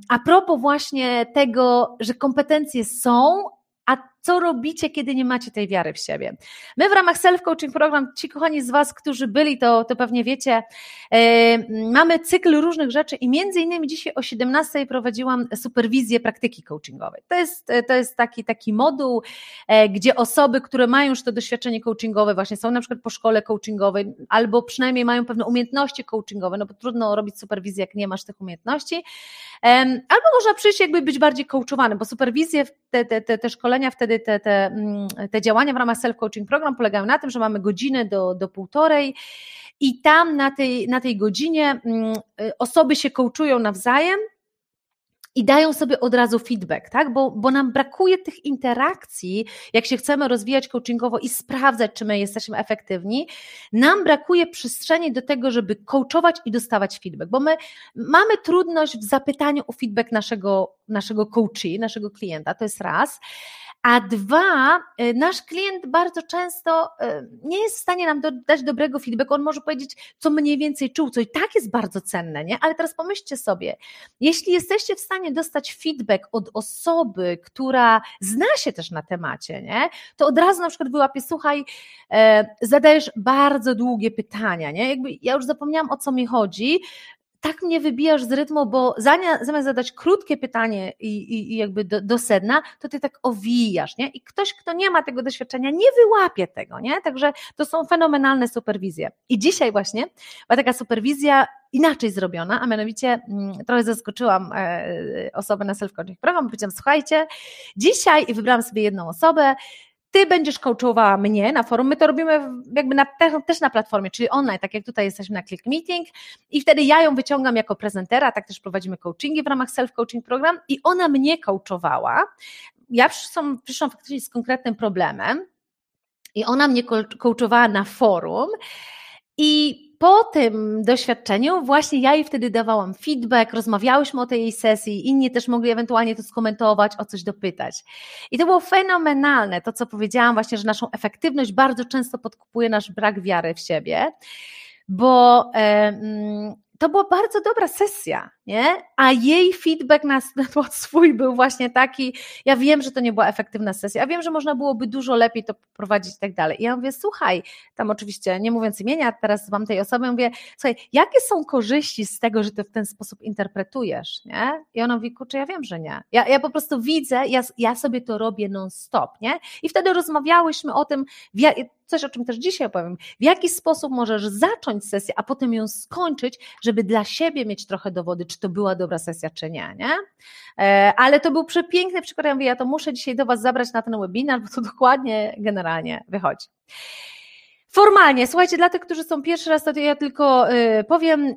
A propos właśnie tego, że kompetencje są, a co robicie, kiedy nie macie tej wiary w siebie? My w ramach Self-Coaching Program, ci kochani z Was, którzy byli, to, to pewnie wiecie, e, mamy cykl różnych rzeczy i między innymi dzisiaj o 17 prowadziłam superwizję praktyki coachingowej. To jest, to jest taki, taki moduł, e, gdzie osoby, które mają już to doświadczenie coachingowe, właśnie są na przykład po szkole coachingowej, albo przynajmniej mają pewne umiejętności coachingowe, no bo trudno robić superwizję, jak nie masz tych umiejętności, e, albo można przyjść jakby być bardziej coachowany, bo superwizje, te, te, te, te szkolenia wtedy wtedy te, te, mm, te działania w ramach self-coaching program polegają na tym, że mamy godzinę do, do półtorej i tam na tej, na tej godzinie mm, y, osoby się coachują nawzajem, i dają sobie od razu feedback, tak? Bo, bo nam brakuje tych interakcji, jak się chcemy rozwijać coachingowo i sprawdzać, czy my jesteśmy efektywni, nam brakuje przestrzeni do tego, żeby coachować i dostawać feedback, bo my mamy trudność w zapytaniu o feedback naszego, naszego coachi, naszego klienta, to jest raz, A dwa, y, nasz klient bardzo często y, nie jest w stanie nam dać dobrego feedbacku. On może powiedzieć, co mniej więcej czuł, co i tak jest bardzo cenne, nie? Ale teraz pomyślcie sobie, jeśli jesteście w stanie dostać feedback od osoby, która zna się też na temacie, nie? To od razu na przykład wyłapie, słuchaj, e, zadajesz bardzo długie pytania, nie? Jakby ja już zapomniałam o co mi chodzi, tak mnie wybijasz z rytmu, bo zamiast zadać krótkie pytanie i, i, i jakby do, do, sedna, to ty tak owijasz, nie? I ktoś, kto nie ma tego doświadczenia, nie wyłapie tego, nie? Także to są fenomenalne superwizje. I dzisiaj właśnie była taka superwizja inaczej zrobiona, a mianowicie mm, trochę zaskoczyłam e, osobę na self-coaching program, powiedziałam, słuchajcie, dzisiaj wybrałam sobie jedną osobę, ty będziesz coachowała mnie na forum, my to robimy jakby na, też na platformie, czyli online, tak jak tutaj jesteśmy na Click Meeting i wtedy ja ją wyciągam jako prezentera, tak też prowadzimy coachingi w ramach self-coaching program i ona mnie coachowała. Ja przyszłam, przyszłam faktycznie z konkretnym problemem i ona mnie coachowała na forum i po tym doświadczeniu właśnie ja jej wtedy dawałam feedback, rozmawiałyśmy o tej sesji, inni też mogli ewentualnie to skomentować, o coś dopytać. I to było fenomenalne, to co powiedziałam właśnie, że naszą efektywność bardzo często podkupuje nasz brak wiary w siebie, bo to była bardzo dobra sesja, nie? A jej feedback na, na swój był właśnie taki, ja wiem, że to nie była efektywna sesja, ja wiem, że można byłoby dużo lepiej to prowadzić i tak dalej. I ja mówię, słuchaj, tam oczywiście nie mówiąc imienia, teraz mam tej osoby, mówię, słuchaj, jakie są korzyści z tego, że ty w ten sposób interpretujesz, nie? I ona mówi, kurczę, ja wiem, że nie. Ja, ja po prostu widzę, ja, ja sobie to robię non-stop, nie? I wtedy rozmawiałyśmy o tym, coś, o czym też dzisiaj opowiem, w jaki sposób możesz zacząć sesję, a potem ją skończyć, żeby dla siebie mieć trochę dowody, czy to była dobra sesja, czy nie, nie? E, ale to był przepiękny przykład, ja mówię, ja to muszę dzisiaj do Was zabrać na ten webinar, bo to dokładnie generalnie wychodzi. Formalnie, słuchajcie, dla tych, którzy są pierwszy raz, to ja tylko y, powiem, y,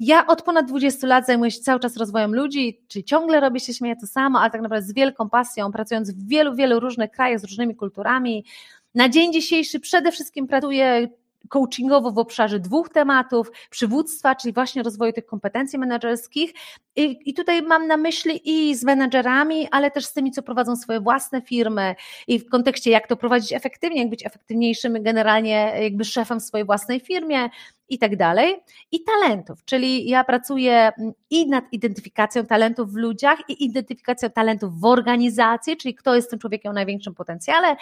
ja od ponad 20 lat zajmuję się cały czas rozwojem ludzi, czyli ciągle robię się śmieję to samo, ale tak naprawdę z wielką pasją, pracując w wielu, wielu różnych krajach z różnymi kulturami, na dzień dzisiejszy przede wszystkim pracuję coachingowo w obszarze dwóch tematów, przywództwa, czyli właśnie rozwoju tych kompetencji menedżerskich. I, I, tutaj mam na myśli i z menedżerami, ale też z tymi, co prowadzą swoje własne firmy i w kontekście jak to prowadzić efektywnie, jak być efektywniejszym generalnie jakby szefem w swojej własnej firmie, i tak dalej. I talentów, czyli ja pracuję i nad identyfikacją talentów w ludziach, i identyfikacją talentów w organizacji, czyli kto jest tym człowiekiem o największym potencjale,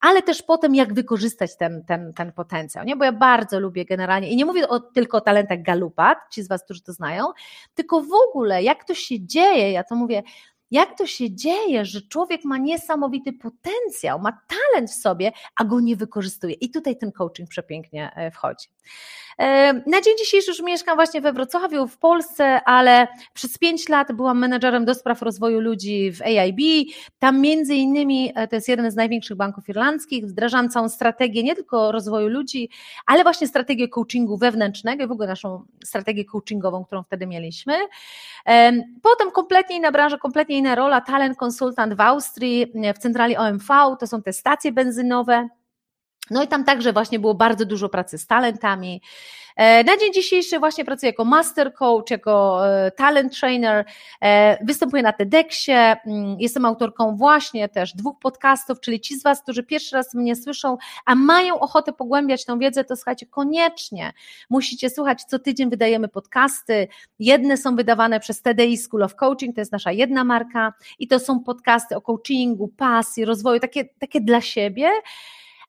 ale też potem, jak wykorzystać ten, ten, ten potencjał, nie? bo ja bardzo lubię generalnie, i nie mówię o, tylko o talentach Galupa, ci z Was, którzy to znają, tylko w ogóle, jak to się dzieje, ja to mówię, jak to się dzieje, że człowiek ma niesamowity potencjał, ma talent w sobie, a go nie wykorzystuje. I tutaj ten coaching przepięknie e, wchodzi. E, na dzień dzisiejszy już mieszkam właśnie we Wrocławiu, w Polsce, ale przez pięć lat byłam menedżerem do spraw rozwoju ludzi w AIB. Tam między innymi, e, to jest jeden z największych banków irlandzkich, wdrażam całą strategię nie tylko rozwoju ludzi, ale właśnie strategię coachingu wewnętrznego i w ogóle naszą strategię coachingową, którą wtedy mieliśmy. Potem kompletnie inna branża, kompletnie rola, talent konsultant w Austrii, w centrali OMV, to są te stacje benzynowe. No i tam także właśnie było bardzo dużo pracy z talentami. E, na dzień dzisiejszy właśnie pracuję jako master coach, jako e, talent trainer, e, występuję na TEDxie, mm, jestem autorką właśnie też dwóch podcastów, czyli ci z Was, którzy pierwszy raz mnie słyszą, a mają ochotę pogłębiać tą wiedzę, to słuchajcie, koniecznie musicie słuchać, co tydzień wydajemy podcasty, jedne są wydawane przez TDI School of Coaching, to jest nasza jedna marka i to są podcasty o coachingu, pasji, rozwoju, takie, takie dla siebie,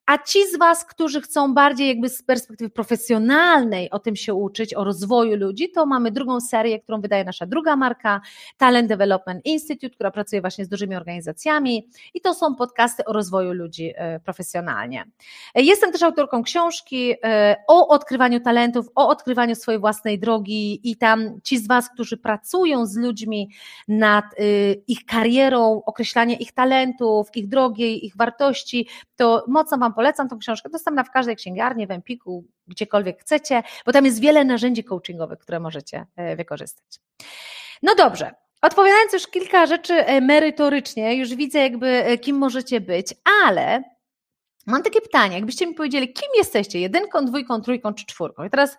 a ci z Was, którzy chcą bardziej jakby z perspektywy profesjonalnej o tym się uczyć, o rozwoju ludzi, to mamy drugą serię, którą wydaje nasza druga marka, Talent Development Institute, która pracuje właśnie z dużymi organizacjami i to są podcasty o rozwoju ludzi e, profesjonalnie. Jestem też autorką książki e, o odkrywaniu talentów, o odkrywaniu swojej własnej drogi i tam ci z Was, którzy pracują z ludźmi nad e, ich karierą, określanie ich talentów, ich drogi, ich wartości, to mocno Wam polecam tą książkę, dostępna w każdej księgarni, w Empiku, gdziekolwiek chcecie, bo tam jest wiele narzędzi coachingowych, które możecie e, wykorzystać. No dobrze, Odpowiadając już kilka rzeczy e, merytorycznie, już widzę jakby e, kim możecie być, ale mam takie pytanie, jakbyście mi powiedzieli, kim jesteście, jedynką, dwójką, trójką czy czwórką. I teraz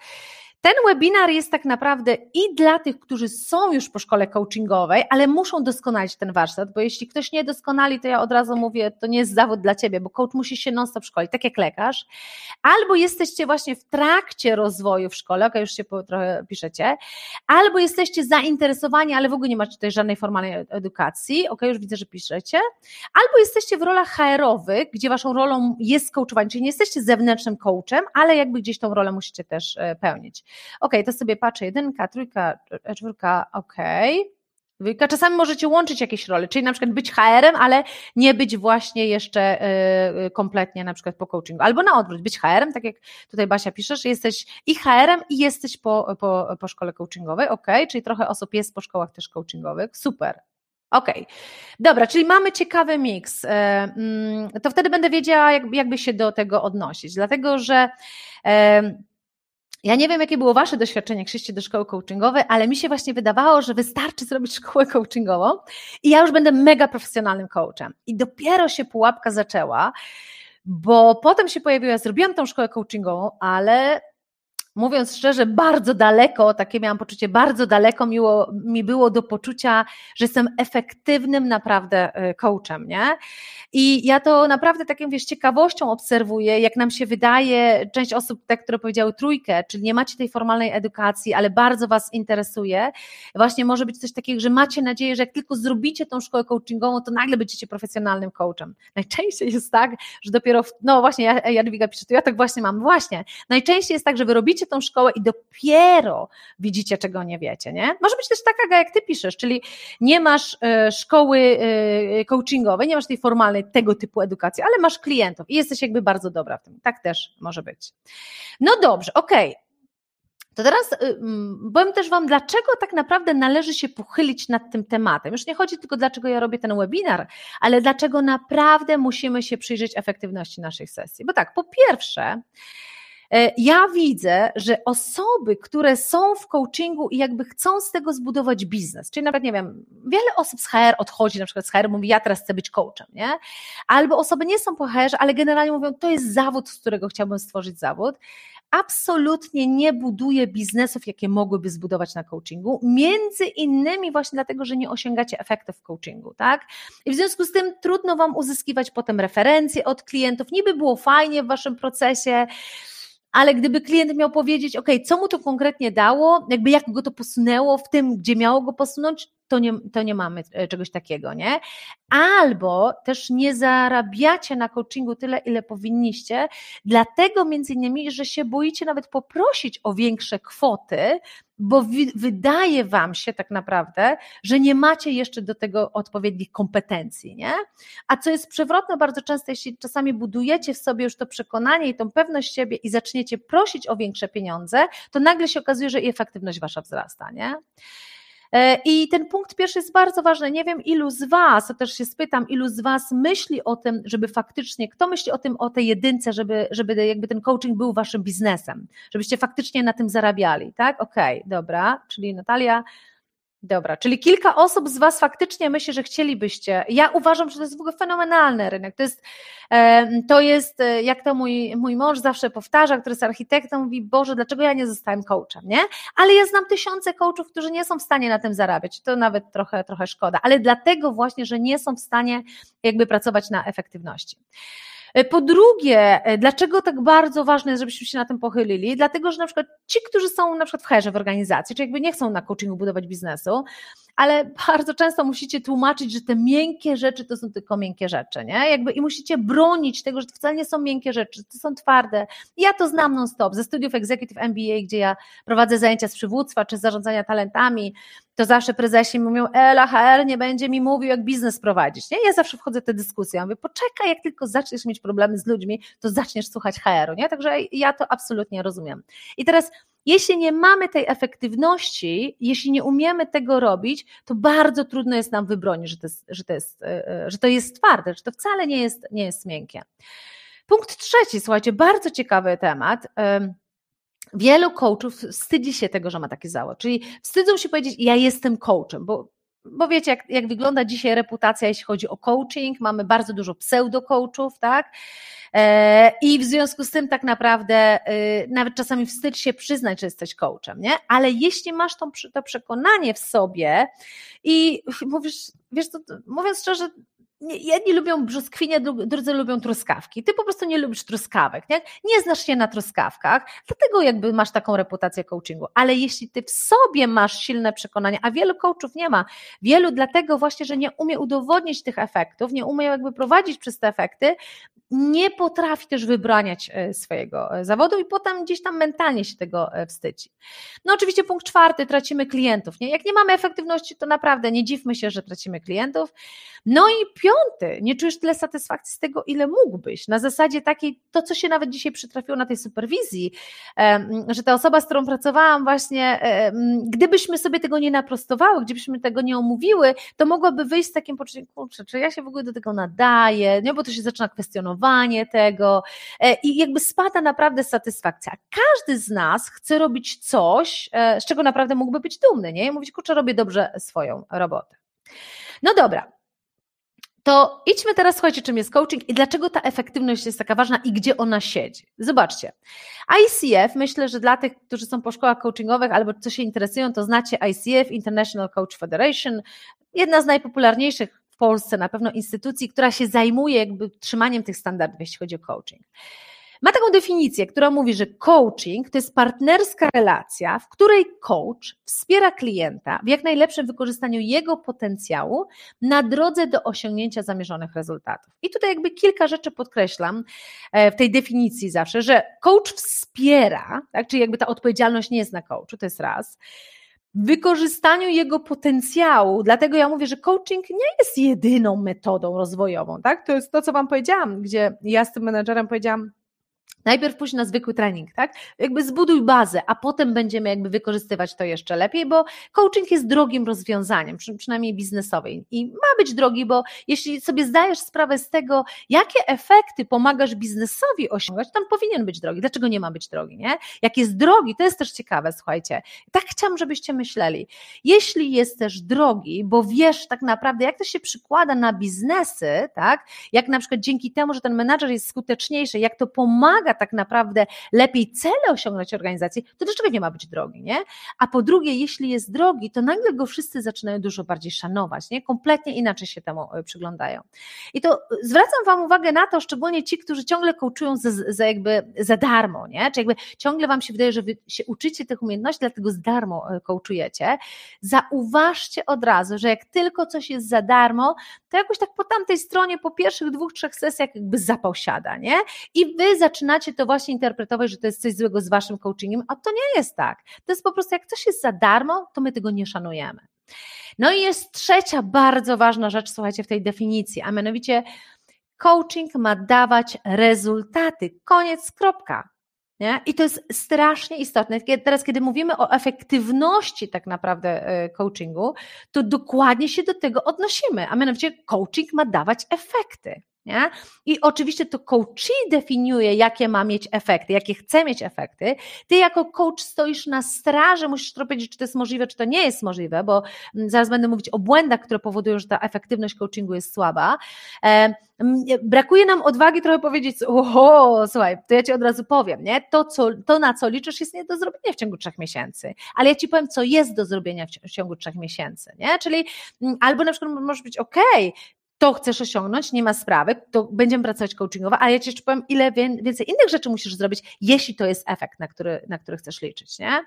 Ten webinar jest tak naprawdę i dla tych, którzy są już po szkole coachingowej, ale muszą doskonalić ten warsztat, bo jeśli ktoś nie doskonali, to ja od razu mówię, to nie jest zawód dla ciebie, bo coach musi się non-stop szkolić, tak jak lekarz. Albo jesteście właśnie w trakcie rozwoju w szkole, ok, już się trochę piszecie, albo jesteście zainteresowani, ale w ogóle nie macie tutaj żadnej formalnej edukacji, ok, już widzę, że piszecie, albo jesteście w rolach HR-owych, gdzie waszą rolą jest coachowanie, czyli nie jesteście zewnętrznym coachem, ale jakby gdzieś tą rolę musicie też e, pełnić. Ok, to sobie patrzę, jedynka, trójka, czwórka, ok. Dwójka. Czasami możecie łączyć jakieś role, czyli na przykład być HR-em, ale nie być właśnie jeszcze e, kompletnie na przykład po coachingu. Albo na odwrót, być HR-em, tak jak tutaj Basia piszesz, jesteś i HR-em i jesteś po, po, po szkole coachingowej, ok, czyli trochę osób jest po szkołach też coachingowych, super. Okej, okay. dobra, czyli mamy ciekawy miks. E, mm, to wtedy będę wiedziała, jakby się do tego odnosić, dlatego że ja nie wiem, jakie było Wasze doświadczenie, jak szliście do szkoły coachingowej, ale mi się właśnie wydawało, że wystarczy zrobić szkołę coachingową i ja już będę mega profesjonalnym coachem. I dopiero się pułapka zaczęła, bo potem się pojawiła, ja zrobiłam tą szkołę coachingową, ale mówiąc szczerze, bardzo daleko, takie miałam poczucie, bardzo daleko miło, mi było do poczucia, że jestem efektywnym naprawdę e, coachem, nie? I ja to naprawdę takim, wiesz, ciekawością obserwuję, jak nam się wydaje, część osób, te, które powiedziały trójkę, czyli nie macie tej formalnej edukacji, ale bardzo Was interesuje, właśnie może być coś takiego, że macie nadzieję, że jak tylko zrobicie tą szkołę coachingową, to nagle będziecie profesjonalnym coachem. Najczęściej jest tak, że dopiero, w, no właśnie, Jadwiga pisze, to ja tak właśnie mam, właśnie, najczęściej jest tak, że wy robicie tą szkołę i dopiero widzicie, czego nie wiecie, nie? Może być też taka, jak ty piszesz, czyli nie masz e, szkoły e, coachingowej, nie masz tej formalnej tego typu edukacji, ale masz klientów i jesteś jakby bardzo dobra w tym. Tak też może być. No dobrze, okej. Okay. To teraz y, powiem też Wam, dlaczego tak naprawdę należy się pochylić nad tym tematem. Już nie chodzi tylko, dlaczego ja robię ten webinar, ale dlaczego naprawdę musimy się przyjrzeć efektywności naszych sesji. Bo tak, po pierwsze, ja widzę, że osoby, które są w coachingu i jakby chcą z tego zbudować biznes, czyli nawet nie wiem, wiele osób z HR odchodzi na przykład z HR, mówi ja teraz chcę być coachem, nie? Albo osoby nie są po HR, ale generalnie mówią to jest zawód, z którego chciałbym stworzyć zawód. Absolutnie nie buduje biznesów, jakie mogłyby zbudować na coachingu, między innymi właśnie dlatego, że nie osiągacie efektów w coachingu, tak? I w związku z tym trudno Wam uzyskiwać potem referencje od klientów, niby było fajnie w Waszym procesie, ale gdyby klient miał powiedzieć, ok, co mu to konkretnie dało, jakby jak go to posunęło w tym, gdzie miało go posunąć, to nie, to nie mamy e, czegoś takiego, nie? Albo też nie zarabiacie na coachingu tyle, ile powinniście, dlatego między innymi, że się boicie nawet poprosić o większe kwoty, bo wydaje wam się tak naprawdę, że nie macie jeszcze do tego odpowiednich kompetencji, nie? A co jest przewrotne bardzo często, jeśli czasami budujecie w sobie już to przekonanie i tą pewność siebie i zaczniecie prosić o większe pieniądze, to nagle się okazuje, że i efektywność wasza wzrasta, nie? E, I ten punkt pierwszy jest bardzo ważny. Nie wiem, ilu z Was, to też się spytam, ilu z Was myśli o tym, żeby faktycznie, kto myśli o tym, o tej jedynce, żeby, żeby jakby ten coaching był Waszym biznesem, żebyście faktycznie na tym zarabiali, tak? Okej, okay, dobra, czyli Natalia, Dobra, czyli kilka osób z Was faktycznie myśli, że chcielibyście. Ja uważam, że to jest w ogóle fenomenalny rynek. To jest, to jest e, jak to mój, mój mąż zawsze powtarza, który jest architektem, mówi: Boże, dlaczego ja nie zostałem coachem, nie? Ale ja znam tysiące coachów, którzy nie są w stanie na tym zarabiać. To nawet trochę, trochę szkoda, ale dlatego właśnie, że nie są w stanie jakby pracować na efektywności. E, po drugie, e, dlaczego tak bardzo ważne jest, żebyśmy się na tym pochylili? Dlatego, że na przykład ci, którzy są na przykład w herze w organizacji, czy jakby nie chcą na coachingu budować biznesu, ale bardzo często musicie tłumaczyć, że te miękkie rzeczy to są tylko miękkie rzeczy, nie? Jakby i musicie bronić tego, że to wcale nie są miękkie rzeczy, to są twarde. Ja to znam non-stop ze studiów Executive MBA, gdzie ja prowadzę zajęcia z przywództwa czy z zarządzania talentami, to zawsze prezesi mówią, Ela, HR nie będzie mi mówił, jak biznes prowadzić. Nie? Ja zawsze wchodzę w tę dyskusję. Ja mówię, poczekaj, jak tylko zaczniesz mieć problemy z ludźmi, to zaczniesz słuchać HR-u. Nie? Także ja to absolutnie rozumiem. I teraz jeśli nie mamy tej efektywności, jeśli nie umiemy tego robić, to bardzo trudno jest nam wybronić, że to jest, że to jest, e, e, że to jest twarde, że to wcale nie jest, nie jest miękkie. Punkt trzeci, słuchajcie, bardzo ciekawy temat. Wielu coachów wstydzi się tego, że ma taki zawód, czyli wstydzą się powiedzieć, ja jestem coachem, bo bo wiecie, jak, jak wygląda dzisiaj reputacja, jeśli chodzi o coaching, mamy bardzo dużo pseudo-coachów, tak? E, I w związku z tym tak naprawdę y, nawet czasami wstyd się przyznać, że jesteś coachem, nie? Ale jeśli masz to, to przekonanie w sobie i mówisz, wiesz co, mówiąc szczerze, jedni lubią brzoskwinie, drudzy lubią truskawki. Ty po prostu nie lubisz truskawek, nie? nie znasz się na truskawkach, dlatego jakby masz taką reputację coachingu. Ale jeśli ty w sobie masz silne przekonanie, a wielu coachów nie ma, wielu dlatego właśnie, że nie umie udowodnić tych efektów, nie umie jakby prowadzić przez te efekty, nie potrafi też wybraniać e, swojego e, zawodu i potem gdzieś tam mentalnie się tego e, wstydzi. No oczywiście punkt czwarty, tracimy klientów. Nie? Jak nie mamy efektywności, to naprawdę nie dziwmy się, że tracimy klientów. No i piąty, nie czujesz tyle satysfakcji z tego, ile mógłbyś. Na zasadzie takiej, to co się nawet dzisiaj przytrafiło na tej superwizji, że ta osoba, z którą pracowałam właśnie, gdybyśmy sobie tego nie naprostowały, gdybyśmy tego nie omówiły, to mogłaby wyjść z takim poczuciem, kurczę, czy ja się w ogóle do tego nadaję, nie? bo to się zaczyna tego e, i jakby spada naprawdę satysfakcja. Każdy z nas chce robić coś, e, z czego naprawdę mógłby być dumny, nie? I mówić, kurczę, robię dobrze swoją robotę. No dobra, to idźmy teraz, słuchajcie, czym jest coaching i dlaczego ta efektywność jest taka ważna i gdzie ona siedzi. Zobaczcie. ICF, myślę, że dla tych, którzy są po szkołach coachingowych albo co się interesują, to znacie ICF, International Coach Federation, jedna z najpopularniejszych w Polsce na pewno instytucji, która się zajmuje jakby trzymaniem tych standardów, jeśli chodzi o coaching. Ma taką definicję, która mówi, że coaching to jest partnerska relacja, w której coach wspiera klienta w jak najlepszym wykorzystaniu jego potencjału na drodze do osiągnięcia zamierzonych rezultatów. I tutaj jakby kilka rzeczy podkreślam e, w tej definicji zawsze, że coach wspiera, tak, czyli jakby ta odpowiedzialność nie jest na coachu, to jest raz wykorzystaniu jego potencjału. Dlatego ja mówię, że coaching nie jest jedyną metodą rozwojową, tak? To jest to, co Wam powiedziałam, gdzie ja z tym menedżerem powiedziałam, Najpierw pójść na zwykły trening, tak? Jakby zbuduj bazę, a potem będziemy jakby wykorzystywać to jeszcze lepiej, bo coaching jest drogim rozwiązaniem, przynajmniej biznesowej. I ma być drogi, bo jeśli sobie zdajesz sprawę z tego, jakie efekty pomagasz biznesowi osiągać, on powinien być drogi. Dlaczego nie ma być drogi, nie? Jak jest drogi, to jest też ciekawe, słuchajcie. Tak chciałam, żebyście myśleli. Jeśli jest też drogi, bo wiesz tak naprawdę, jak to się przykłada na biznesy, tak? Jak na przykład dzięki temu, że ten menadżer jest skuteczniejszy, jak to pomaga tak naprawdę lepiej cele osiągnąć organizacji, to dlaczego nie ma być drogi, nie? A po drugie, jeśli jest drogi, to nagle go wszyscy zaczynają dużo bardziej szanować, nie? Kompletnie inaczej się temu e, przyglądają. I to e, zwracam Wam uwagę na to, szczególnie ci, którzy ciągle coachują za, za jakby za darmo, nie? Czy jakby ciągle Wam się wydaje, że Wy się uczycie tych umiejętności, dlatego z darmo e, coachujecie. Zauważcie od razu, że jak tylko coś jest za darmo, to jakoś tak po tamtej stronie, po pierwszych dwóch, trzech sesjach jakby zapał siada, nie? I Wy zaczynacie zaczynacie to właśnie interpretować, że to jest coś złego z waszym coachingiem, a to nie jest tak. To jest po prostu, jak coś jest za darmo, to my tego nie szanujemy. No i jest trzecia bardzo ważna rzecz, słuchajcie, w tej definicji, a mianowicie coaching ma dawać rezultaty. Koniec, kropka. Nie? I to jest strasznie istotne. Teraz, kiedy mówimy o efektywności tak naprawdę e, coachingu, to dokładnie się do tego odnosimy, a mianowicie coaching ma dawać efekty. Nie? I oczywiście to coach definiuje, jakie ma mieć efekty, jakie chce mieć efekty. Ty jako coach stoisz na straży, musisz trochę powiedzieć, czy to jest możliwe, czy to nie jest możliwe, bo mm, zaraz będę mówić o błędach, które powodują, że ta efektywność coachingu jest słaba. E, brakuje nam odwagi trochę powiedzieć, oho, słuchaj, to ja ci od razu powiem, nie? To, co, to na co liczysz jest nie do zrobienia w ciągu trzech miesięcy, ale ja ci powiem, co jest do zrobienia w ciągu trzech miesięcy, nie? Czyli mm, albo na przykład może być, ok, to chcesz osiągnąć, nie ma sprawy, to będziemy pracować coachingowo, ale ja Ci jeszcze powiem, ile więcej innych rzeczy musisz zrobić, jeśli to jest efekt, na który, na który chcesz liczyć, nie?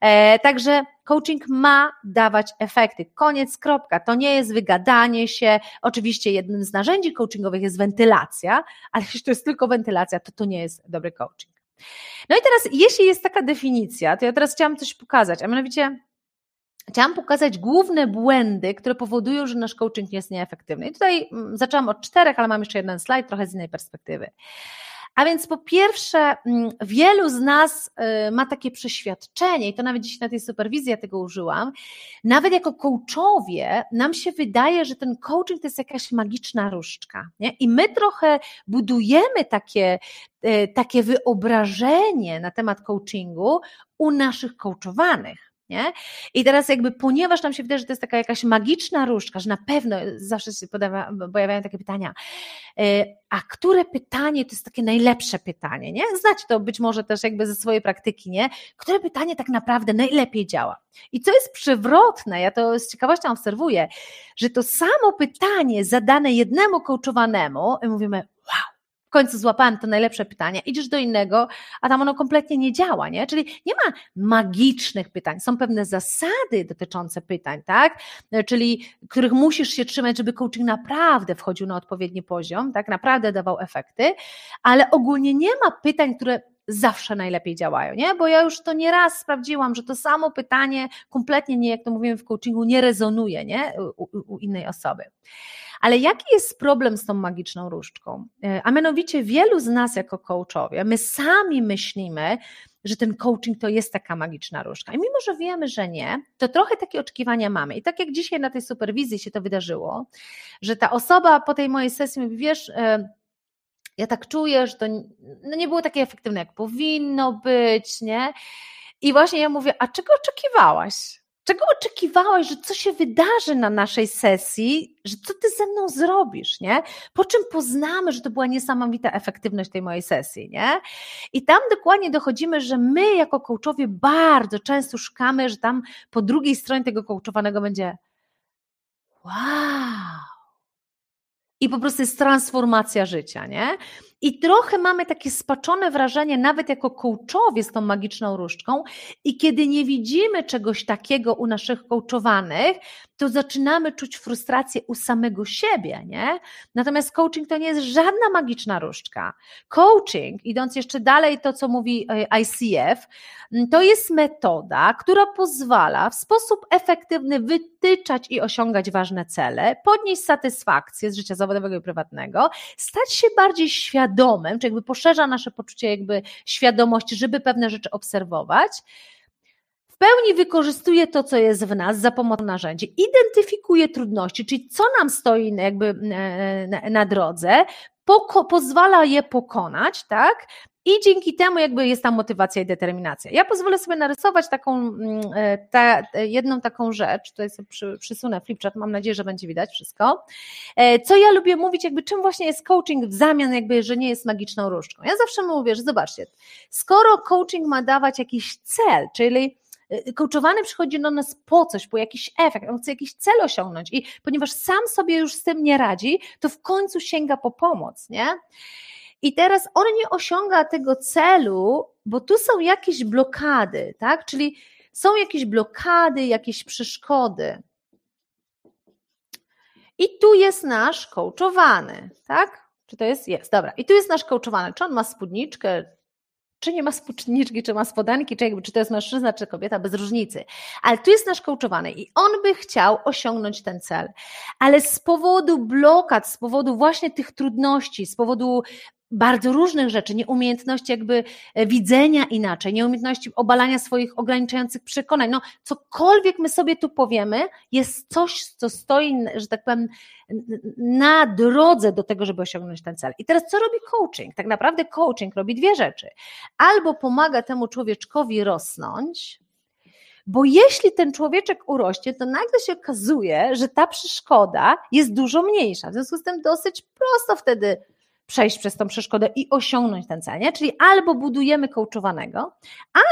E, także coaching ma dawać efekty. Koniec, kropka. To nie jest wygadanie się. Oczywiście jednym z narzędzi coachingowych jest wentylacja, ale jeśli to jest tylko wentylacja, to to nie jest dobry coaching. No i teraz, jeśli jest taka definicja, to ja teraz chciałam coś pokazać, a mianowicie Chciałam pokazać główne błędy, które powodują, że nasz coaching jest nieefektywny. I tutaj mm, zaczęłam od czterech, ale mam jeszcze jeden slajd, trochę z innej perspektywy. A więc po pierwsze, mm, wielu z nas y, ma takie przeświadczenie, i to nawet dziś na tej superwizji ja tego użyłam, nawet jako coachowie nam się wydaje, że ten coaching to jest jakaś magiczna różdżka. Nie? I my trochę budujemy takie, y, takie wyobrażenie na temat coachingu u naszych coachowanych. Nie? I teraz jakby, ponieważ nam się wydaje, że to jest taka jakaś magiczna różdżka, że na pewno zawsze się pojawiają takie pytania, e, a które pytanie to jest takie najlepsze pytanie, nie? Znacie to być może też jakby ze swojej praktyki, nie? Które pytanie tak naprawdę najlepiej działa? I co jest przewrotne, ja to z ciekawością obserwuję, że to samo pytanie zadane jednemu coachowanemu, mówimy, końcu złapałem to najlepsze pytanie, idziesz do innego, a tam ono kompletnie nie działa, nie? Czyli nie ma magicznych pytań, są pewne zasady dotyczące pytań, tak? Czyli których musisz się trzymać, żeby coaching naprawdę wchodził na odpowiedni poziom, tak? Naprawdę dawał efekty, ale ogólnie nie ma pytań, które zawsze najlepiej działają, nie? Bo ja już to nieraz sprawdziłam, że to samo pytanie kompletnie nie, jak to mówimy w coachingu, nie rezonuje, nie? U, u innej osoby. Ale jaki jest problem z tą magiczną różdżką? E, a mianowicie wielu z nas jako coachowie, my sami myślimy, że ten coaching to jest taka magiczna różdżka. I mimo, że wiemy, że nie, to trochę takie oczekiwania mamy. I tak jak dzisiaj na tej superwizji się to wydarzyło, że ta osoba po tej mojej sesji mówi, wiesz, e, ja tak czuję, że to no nie było takie efektywne, jak powinno być, nie? I właśnie ja mówię, a czego oczekiwałaś? Czego oczekiwałaś, że co się wydarzy na naszej sesji, że co ty ze mną zrobisz, nie? Po czym poznamy, że to była niesamowita efektywność tej mojej sesji, nie? I tam dokładnie dochodzimy, że my jako coachowie bardzo często szukamy, że tam po drugiej stronie tego coachowanego będzie wow, i po prostu jest transformacja życia, nie? I trochę mamy takie spaczone wrażenie, nawet jako coachowie z tą magiczną różdżką, i kiedy nie widzimy czegoś takiego u naszych coachowanych, to zaczynamy czuć frustrację u samego siebie, nie? Natomiast coaching to nie jest żadna magiczna różdżka. Coaching, idąc jeszcze dalej, to co mówi e, ICF, to jest metoda, która pozwala w sposób efektywny wytyczać i osiągać ważne cele, podnieść satysfakcję z życia zawodowego i prywatnego, stać się bardziej świadomym, czy jakby poszerza nasze poczucie jakby świadomości, żeby pewne rzeczy obserwować w pełni wykorzystuje to, co jest w nas za pomocą narzędzi, identyfikuje trudności, czyli co nam stoi jakby e, na, na drodze, pozwala je pokonać, tak? I dzięki temu jakby jest tam motywacja i determinacja. Ja pozwolę sobie narysować taką, mm, e, ta, jedną taką rzecz, tutaj sobie przy, przysunę flipchart, mam nadzieję, że będzie widać wszystko. E, co ja lubię mówić, jakby czym właśnie jest coaching w zamian, jakby, że nie jest magiczną różdżką. Ja zawsze mówię, że zobaczcie, skoro coaching ma dawać jakiś cel, czyli Y, coachowany przychodzi do nas po coś, po jakiś efekt, on chce jakiś cel osiągnąć i ponieważ sam sobie już z tym nie radzi, to w końcu sięga po pomoc, nie? I teraz on nie osiąga tego celu, bo tu są jakieś blokady, tak? Czyli są jakieś blokady, jakieś przeszkody. I tu jest nasz coachowany, tak? Czy to jest? Jest, dobra. I tu jest nasz coachowany. Czy on ma spódniczkę, czy nie ma spódniczki, czy ma spodanki, czy, jakby, czy to jest mężczyzna, czy kobieta, bez różnicy. Ale tu jest nasz coachowany i on by chciał osiągnąć ten cel. Ale z powodu blokad, z powodu właśnie tych trudności, z powodu bardzo różnych rzeczy, nieumiejętności jakby e, widzenia inaczej, nieumiejętności obalania swoich ograniczających przekonań. No, cokolwiek my sobie tu powiemy, jest coś, co stoi, że tak powiem, na drodze do tego, żeby osiągnąć ten cel. I teraz co robi coaching? Tak naprawdę coaching robi dwie rzeczy. Albo pomaga temu człowieczkowi rosnąć, bo jeśli ten człowieczek urośnie, to nagle się okazuje, że ta przeszkoda jest dużo mniejsza. W związku z tym dosyć prosto wtedy przejść przez tą przeszkodę i osiągnąć ten cel. Nie? Czyli albo budujemy coachowanego,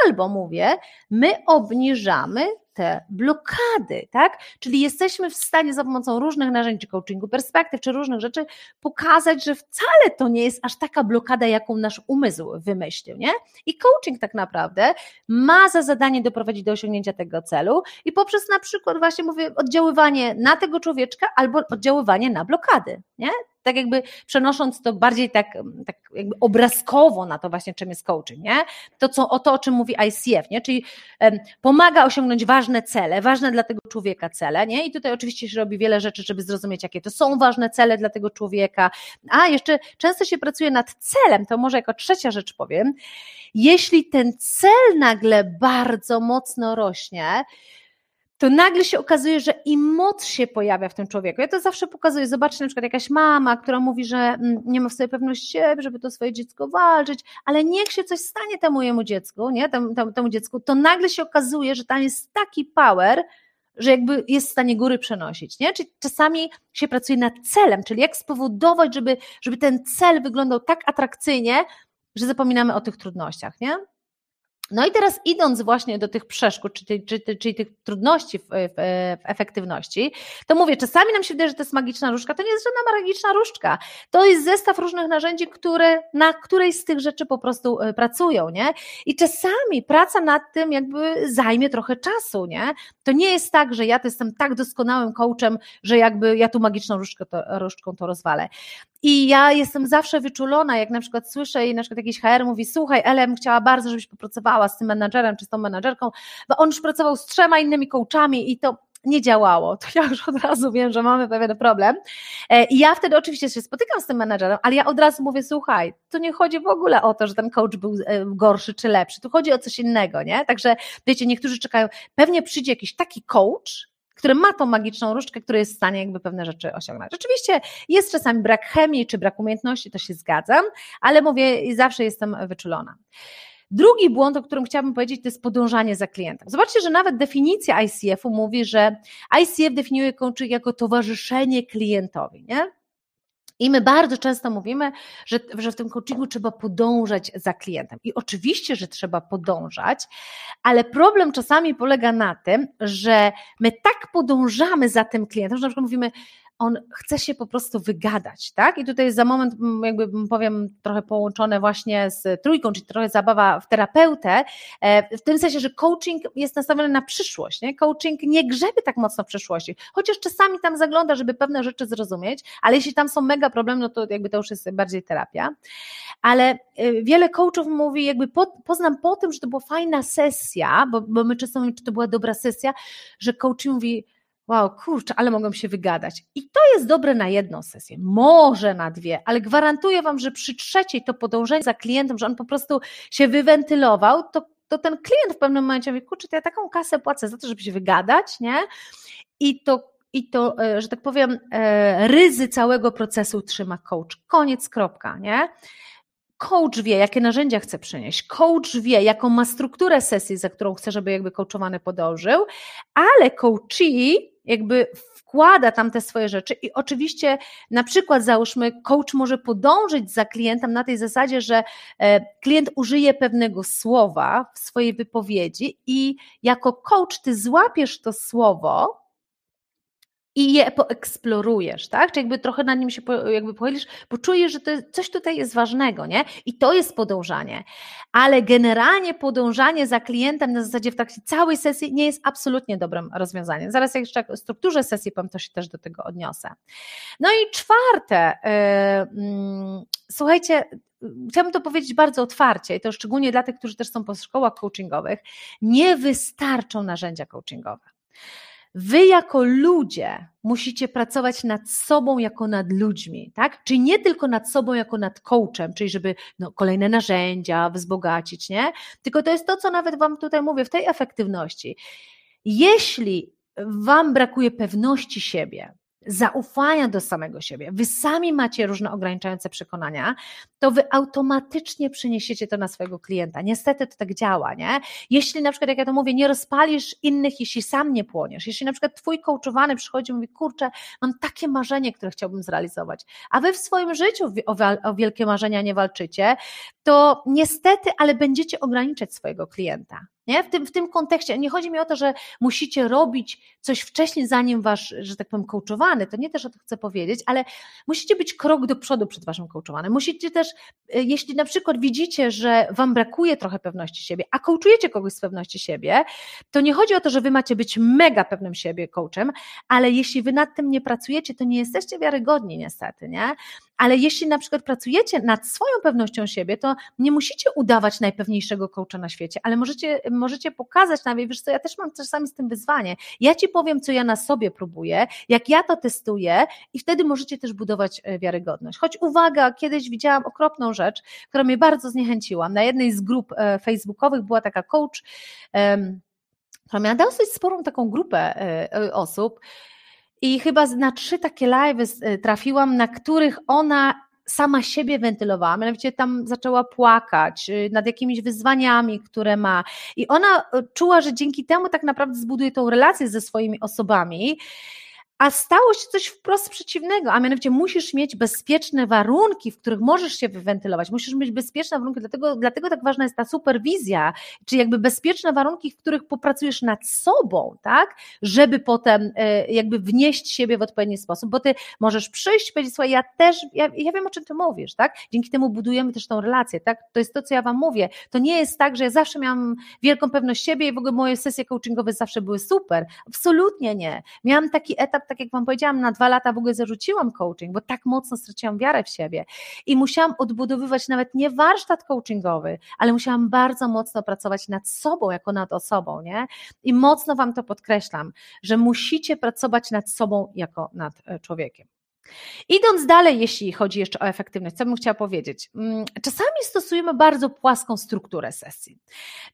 albo mówię, my obniżamy te blokady, tak? Czyli jesteśmy w stanie za pomocą różnych narzędzi coachingu, perspektyw czy różnych rzeczy pokazać, że wcale to nie jest aż taka blokada, jaką nasz umysł wymyślił, nie? I coaching tak naprawdę ma za zadanie doprowadzić do osiągnięcia tego celu i poprzez na przykład właśnie mówię oddziaływanie na tego człowieczka albo oddziaływanie na blokady, nie? Tak jakby przenosząc to bardziej tak, tak jakby obrazkowo na to właśnie, czym jest coaching, nie? To, co, o to, o czym mówi ICF, nie? Czyli um, pomaga osiągnąć ważne cele, ważne dla tego człowieka cele, nie? I tutaj oczywiście się robi wiele rzeczy, żeby zrozumieć, jakie to są ważne cele dla tego człowieka. A, jeszcze często się pracuje nad celem, to może jako trzecia rzecz powiem. Jeśli ten cel nagle bardzo mocno rośnie, to nagle się okazuje, że i moc się pojawia w tym człowieku. Ja to zawsze pokazuję. Zobaczcie na przykład jakaś mama, która mówi, że mm, nie ma w sobie pewności siebie, żeby to swoje dziecko walczyć, ale niech się coś stanie temu jemu dziecku, nie? Temu, temu, dziecku, to nagle się okazuje, że tam jest taki power, że jakby jest w stanie góry przenosić, nie? Czyli czasami się pracuje nad celem, czyli jak spowodować, żeby, żeby ten cel wyglądał tak atrakcyjnie, że zapominamy o tych trudnościach, nie? No i teraz idąc właśnie do tych przeszkód, czyli, czyli, czyli tych trudności w, w, w, efektywności, to mówię, czasami nam się wydaje, że to jest magiczna różdżka, to nie jest żadna magiczna różdżka, to jest zestaw różnych narzędzi, które na której z tych rzeczy po prostu e, pracują, nie? I czasami praca nad tym jakby zajmie trochę czasu, nie? To nie jest tak, że ja to jestem tak doskonałym coachem, że jakby ja tu magiczną różdżkę to, różdżką to rozwalę. I ja jestem zawsze wyczulona, jak na przykład słyszę i na przykład jakiś HR mówi, słuchaj, Elem, chciała bardzo, żebyś popracowała z tym menadżerem czy z tą menadżerką, bo on już pracował z trzema innymi coachami i to nie działało, to ja już od razu wiem, że mamy pewien problem. E, I ja wtedy oczywiście się spotykam z tym menadżerem, ale ja od razu mówię, słuchaj, tu nie chodzi w ogóle o to, że ten coach był e, gorszy czy lepszy, tu chodzi o coś innego, nie? Także wiecie, niektórzy czekają, pewnie przyjdzie jakiś taki coach, który ma tą magiczną różdżkę, który jest w stanie jakby pewne rzeczy osiągnąć. Oczywiście jest czasami brak chemii czy brak umiejętności, to się zgadzam, ale mówię, zawsze jestem wyczulona. Drugi błąd, o którym chciałabym powiedzieć, to jest podążanie za klientem. Zobaczcie, że nawet definicja ICF-u mówi, że ICF definiuje coaching jako towarzyszenie klientowi, nie? I my bardzo często mówimy, że, że w tym coachingu trzeba podążać za klientem. I oczywiście, że trzeba podążać, ale problem czasami polega na tym, że my tak podążamy za tym klientem, że na przykład mówimy, on chce się po prostu wygadać, tak? I tutaj za moment, jakby powiem, trochę połączone właśnie z trójką, czyli trochę zabawa w terapeutę, e, w tym sensie, że coaching jest nastawiony na przyszłość, nie? Coaching nie grzebie tak mocno w przyszłości, chociaż czasami tam zagląda, żeby pewne rzeczy zrozumieć, ale jeśli tam są mega problemy, no to jakby to już jest bardziej terapia. Ale e, wiele coachów mówi, jakby po, poznam po tym, że to była fajna sesja, bo, bo my często mówimy, czy to była dobra sesja, że coach mówi, wow, kurczę, ale mogą się wygadać. I to jest dobre na jedną sesję, może na dwie, ale gwarantuję Wam, że przy trzeciej to podążenie za klientem, że on po prostu się wywentylował, to, to ten klient w pewnym momencie mówi, kurczę, to ja taką kasę płacę za to, żeby się wygadać, nie? I to i to, e, że tak powiem, e, ryzy całego procesu trzyma coach. Koniec, kropka, nie? Coach wie, jakie narzędzia chce przynieść, coach wie, jaką ma strukturę sesji, za którą chce, żeby jakby coachowany podążył, ale coachee jakby wkłada tam te swoje rzeczy. I oczywiście na przykład załóżmy coach może podążyć za klientem na tej zasadzie, że e, klient użyje pewnego słowa w swojej wypowiedzi i jako coach ty złapiesz to słowo i je poeksplorujesz, tak? Czy jakby trochę na nim się po, jakby pochylisz, bo czujesz, że to jest, coś tutaj jest ważnego, nie? I to jest podążanie. Ale generalnie podążanie za klientem na zasadzie w trakcie całej sesji nie jest absolutnie dobrym rozwiązaniem. Zaraz jeszcze o strukturze sesji powiem, to się też do tego odniosę. No i czwarte, yy, yy, słuchajcie, chciałabym to powiedzieć bardzo otwarcie i to szczególnie dla tych, którzy też są po szkołach coachingowych, nie wystarczą narzędzia coachingowe. Wy jako ludzie musicie pracować nad sobą jako nad ludźmi, tak? Czyli nie tylko nad sobą jako nad coachem, czyli żeby no, kolejne narzędzia wzbogacić, nie? Tylko to jest to, co nawet Wam tutaj mówię, w tej efektywności. Jeśli Wam brakuje pewności siebie, zaufania do samego siebie, wy sami macie różne ograniczające przekonania, to wy automatycznie przeniesiecie to na swojego klienta. Niestety to tak działa, nie? Jeśli na przykład, jak ja to mówię, nie rozpalisz innych, jeśli sam nie płoniesz, jeśli na przykład twój coachowany przychodzi i mówi, kurczę, mam takie marzenie, które chciałbym zrealizować, a wy w swoim życiu o wielkie marzenia nie walczycie, to niestety, ale będziecie ograniczać swojego klienta. Nie? W, tym, w tym kontekście nie chodzi mi o to, że musicie robić coś wcześniej, zanim wasz, że tak powiem, coachowany, to nie też o to chcę powiedzieć, ale musicie być krok do przodu przed waszym coachowanym. Musicie też, y, jeśli na przykład widzicie, że wam brakuje trochę pewności siebie, a coachujecie kogoś z pewności siebie, to nie chodzi o to, że wy macie być mega pewnym siebie coachem, ale jeśli wy nad tym nie pracujecie, to nie jesteście wiarygodni niestety, nie? Ale jeśli na przykład pracujecie nad swoją pewnością siebie, to nie musicie udawać najpewniejszego coacha na świecie, ale możecie, możecie pokazać nawet, wiesz co, ja też mam czasami z tym wyzwanie, ja Ci powiem, co ja na sobie próbuję, jak ja to testuję i wtedy możecie też budować e, wiarygodność. Choć uwaga, kiedyś widziałam okropną rzecz, która mnie bardzo zniechęciła. Na jednej z grup e, facebookowych była taka coach, która miała dosyć sporą taką grupę osób i chyba na trzy takie live trafiłam, na których ona sama siebie wentylowała, mianowicie tam zaczęła płakać y, nad jakimiś wyzwaniami, które ma. I ona y, czuła, że dzięki temu tak naprawdę zbuduje tą relację ze swoimi osobami a stało się coś wprost przeciwnego, a mianowicie musisz mieć bezpieczne warunki, w których możesz się wywentylować, musisz mieć bezpieczne warunki, dlatego, dlatego tak ważna jest ta superwizja, czyli jakby bezpieczne warunki, w których popracujesz nad sobą, tak, żeby potem e, jakby wnieść siebie w odpowiedni sposób, bo ty możesz przyjść i powiedzieć, słuchaj, ja też, ja, ja wiem o czym ty mówisz, tak, dzięki temu budujemy też tą relację, tak, to jest to, co ja wam mówię, to nie jest tak, że ja zawsze miałam wielką pewność siebie i w ogóle moje sesje coachingowe zawsze były super, absolutnie nie, miałam taki etap tak jak Wam powiedziałam, na dwa lata w ogóle zarzuciłam coaching, bo tak mocno straciłam wiarę w siebie i musiałam odbudowywać nawet nie warsztat coachingowy, ale musiałam bardzo mocno pracować nad sobą, jako nad osobą, nie? I mocno Wam to podkreślam, że musicie pracować nad sobą jako nad e, człowiekiem. Idąc dalej, jeśli chodzi jeszcze o efektywność, co bym chciała powiedzieć? Mm, czasami stosujemy bardzo płaską strukturę sesji,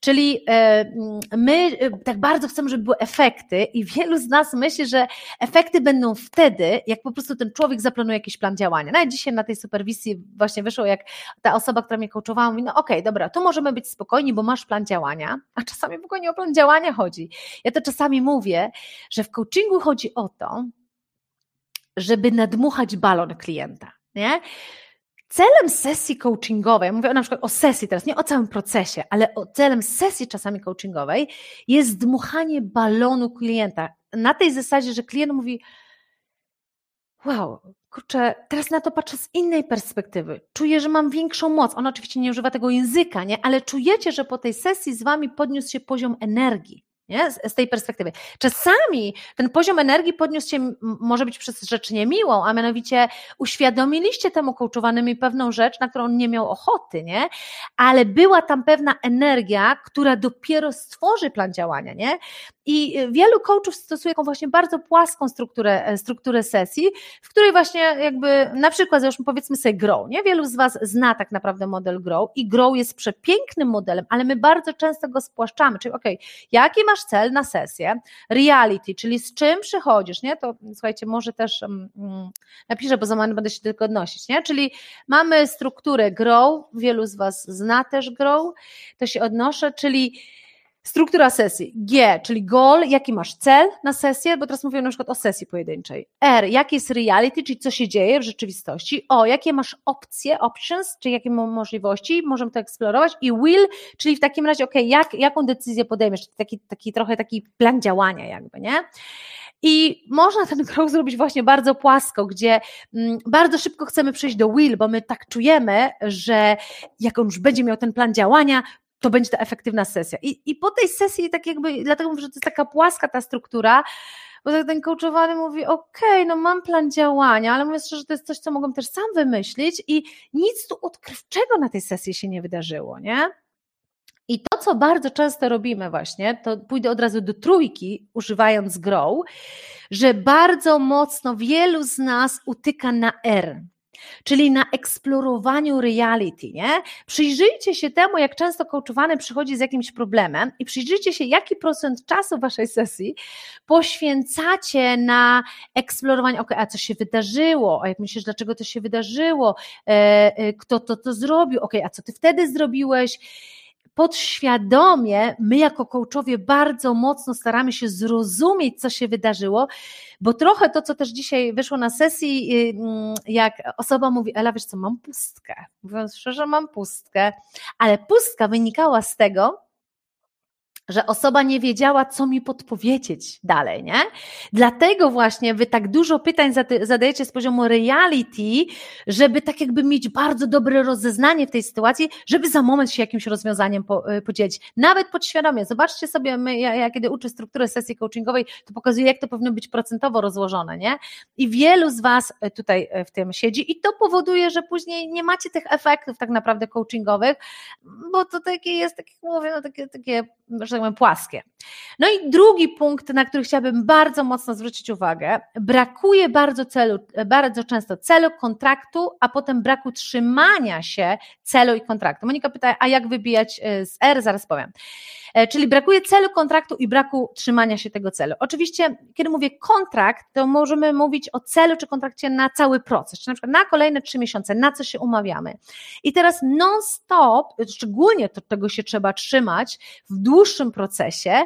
czyli e, mm, my e, tak bardzo chcemy, żeby były efekty, i wielu z nas myśli, że efekty będą wtedy, jak po prostu ten człowiek zaplanuje jakiś plan działania. Nawet dzisiaj na tej superwizji właśnie wyszło, jak ta osoba, która mnie coachowała, mówi: No, okej, okay, dobra, tu możemy być spokojni, bo masz plan działania, a czasami w ogóle nie o plan działania chodzi. Ja to czasami mówię, że w coachingu chodzi o to, żeby nadmuchać balon klienta. Nie? Celem sesji coachingowej, mówię na przykład o sesji teraz, nie o całym procesie, ale o celem sesji czasami coachingowej jest dmuchanie balonu klienta. Na tej zasadzie, że klient mówi: Wow, kurczę, teraz na to patrzę z innej perspektywy. Czuję, że mam większą moc. On oczywiście nie używa tego języka, nie? ale czujecie, że po tej sesji z wami podniósł się poziom energii nie? Z, z, tej perspektywy. Czasami ten poziom energii podniósł się, może być przez rzecz niemiłą, a mianowicie uświadomiliście temu coachowanymi pewną rzecz, na którą on nie miał ochoty, nie? Ale była tam pewna energia, która dopiero stworzy plan działania, nie? I wielu coachów stosuje taką właśnie bardzo płaską strukturę, e, strukturę sesji, w której właśnie jakby na przykład już powiedzmy sobie grow, nie? Wielu z Was zna tak naprawdę model grow i grow jest przepięknym modelem, ale my bardzo często go spłaszczamy, czyli okay, jaki masz cel na sesję? Reality, czyli z czym przychodzisz, nie? To słuchajcie, może też um, napiszę, bo za moment będę się tylko odnosić, nie? Czyli mamy strukturę grow, wielu z Was zna też grow, to się odnoszę, czyli Struktura sesji. G, czyli goal, jaki masz cel na sesję, bo teraz mówię na przykład o sesji pojedynczej. R, jakie jest reality, czyli co się dzieje w rzeczywistości. O, jakie masz opcje, options, czyli jakie możliwości, możemy to eksplorować. I will, czyli w takim razie, ok, jak, jaką decyzję podejmiesz, taki, taki trochę taki plan działania jakby, nie? I można ten krok zrobić właśnie bardzo płasko, gdzie mm, bardzo szybko chcemy przejść do will, bo my tak czujemy, że jak on już będzie miał ten plan działania, to będzie ta efektywna sesja. I, I po tej sesji, tak jakby, dlatego mówię, że to jest taka płaska ta struktura, bo tak ten coachowany mówi, okej, okay, no mam plan działania, ale mówię szczerze, że to jest coś, co mogłem też sam wymyślić i nic tu odkrywczego na tej sesji się nie wydarzyło, nie? I to, co bardzo często robimy właśnie, to pójdę od razu do trójki, używając grow, że bardzo mocno wielu z nas utyka na R czyli na eksplorowaniu reality, nie? Przyjrzyjcie się temu, jak często coachowany przychodzi z jakimś problemem i przyjrzyjcie się, jaki procent czasu waszej sesji poświęcacie na eksplorowanie, ok, a co się wydarzyło, a jak myślisz, dlaczego to się wydarzyło, e, e, kto to to zrobił, ok, a co ty wtedy zrobiłeś, podświadomie my jako coachowie bardzo mocno staramy się zrozumieć, co się wydarzyło, bo trochę to, co też dzisiaj wyszło na sesji, y, mm, jak osoba mówi, Ela, wiesz co, mam pustkę. Mówiąc szczerze, mam pustkę, ale pustka wynikała z tego, że osoba nie wiedziała, co mi podpowiedzieć dalej, nie? Dlatego właśnie wy tak dużo pytań zadajecie z poziomu reality, żeby tak jakby mieć bardzo dobre rozeznanie w tej sytuacji, żeby za moment się jakimś rozwiązaniem y, podzielić. Nawet podświadomie. Zobaczcie sobie, my, ja, ja kiedy uczę strukturę sesji coachingowej, to pokazuję, jak to powinno być procentowo rozłożone, nie? I wielu z was y, tutaj y, w tym siedzi i to powoduje, że później nie macie tych efektów tak naprawdę coachingowych, bo to takie jest, tak jak mówię, no takie, takie że tak powiem, płaskie. No i drugi punkt, na który chciałabym bardzo mocno zwrócić uwagę, brakuje bardzo celu, bardzo często celu, kontraktu, a potem braku trzymania się celu i kontraktu. Monika pyta, a jak wybijać e, z R? Zaraz powiem. E, czyli brakuje celu kontraktu i braku trzymania się tego celu. Oczywiście, kiedy mówię kontrakt, to możemy mówić o celu czy kontrakcie na cały proces, czy na przykład na kolejne trzy miesiące, na co się umawiamy. I teraz non-stop, szczególnie to tego się trzeba trzymać w dłuższym procesie,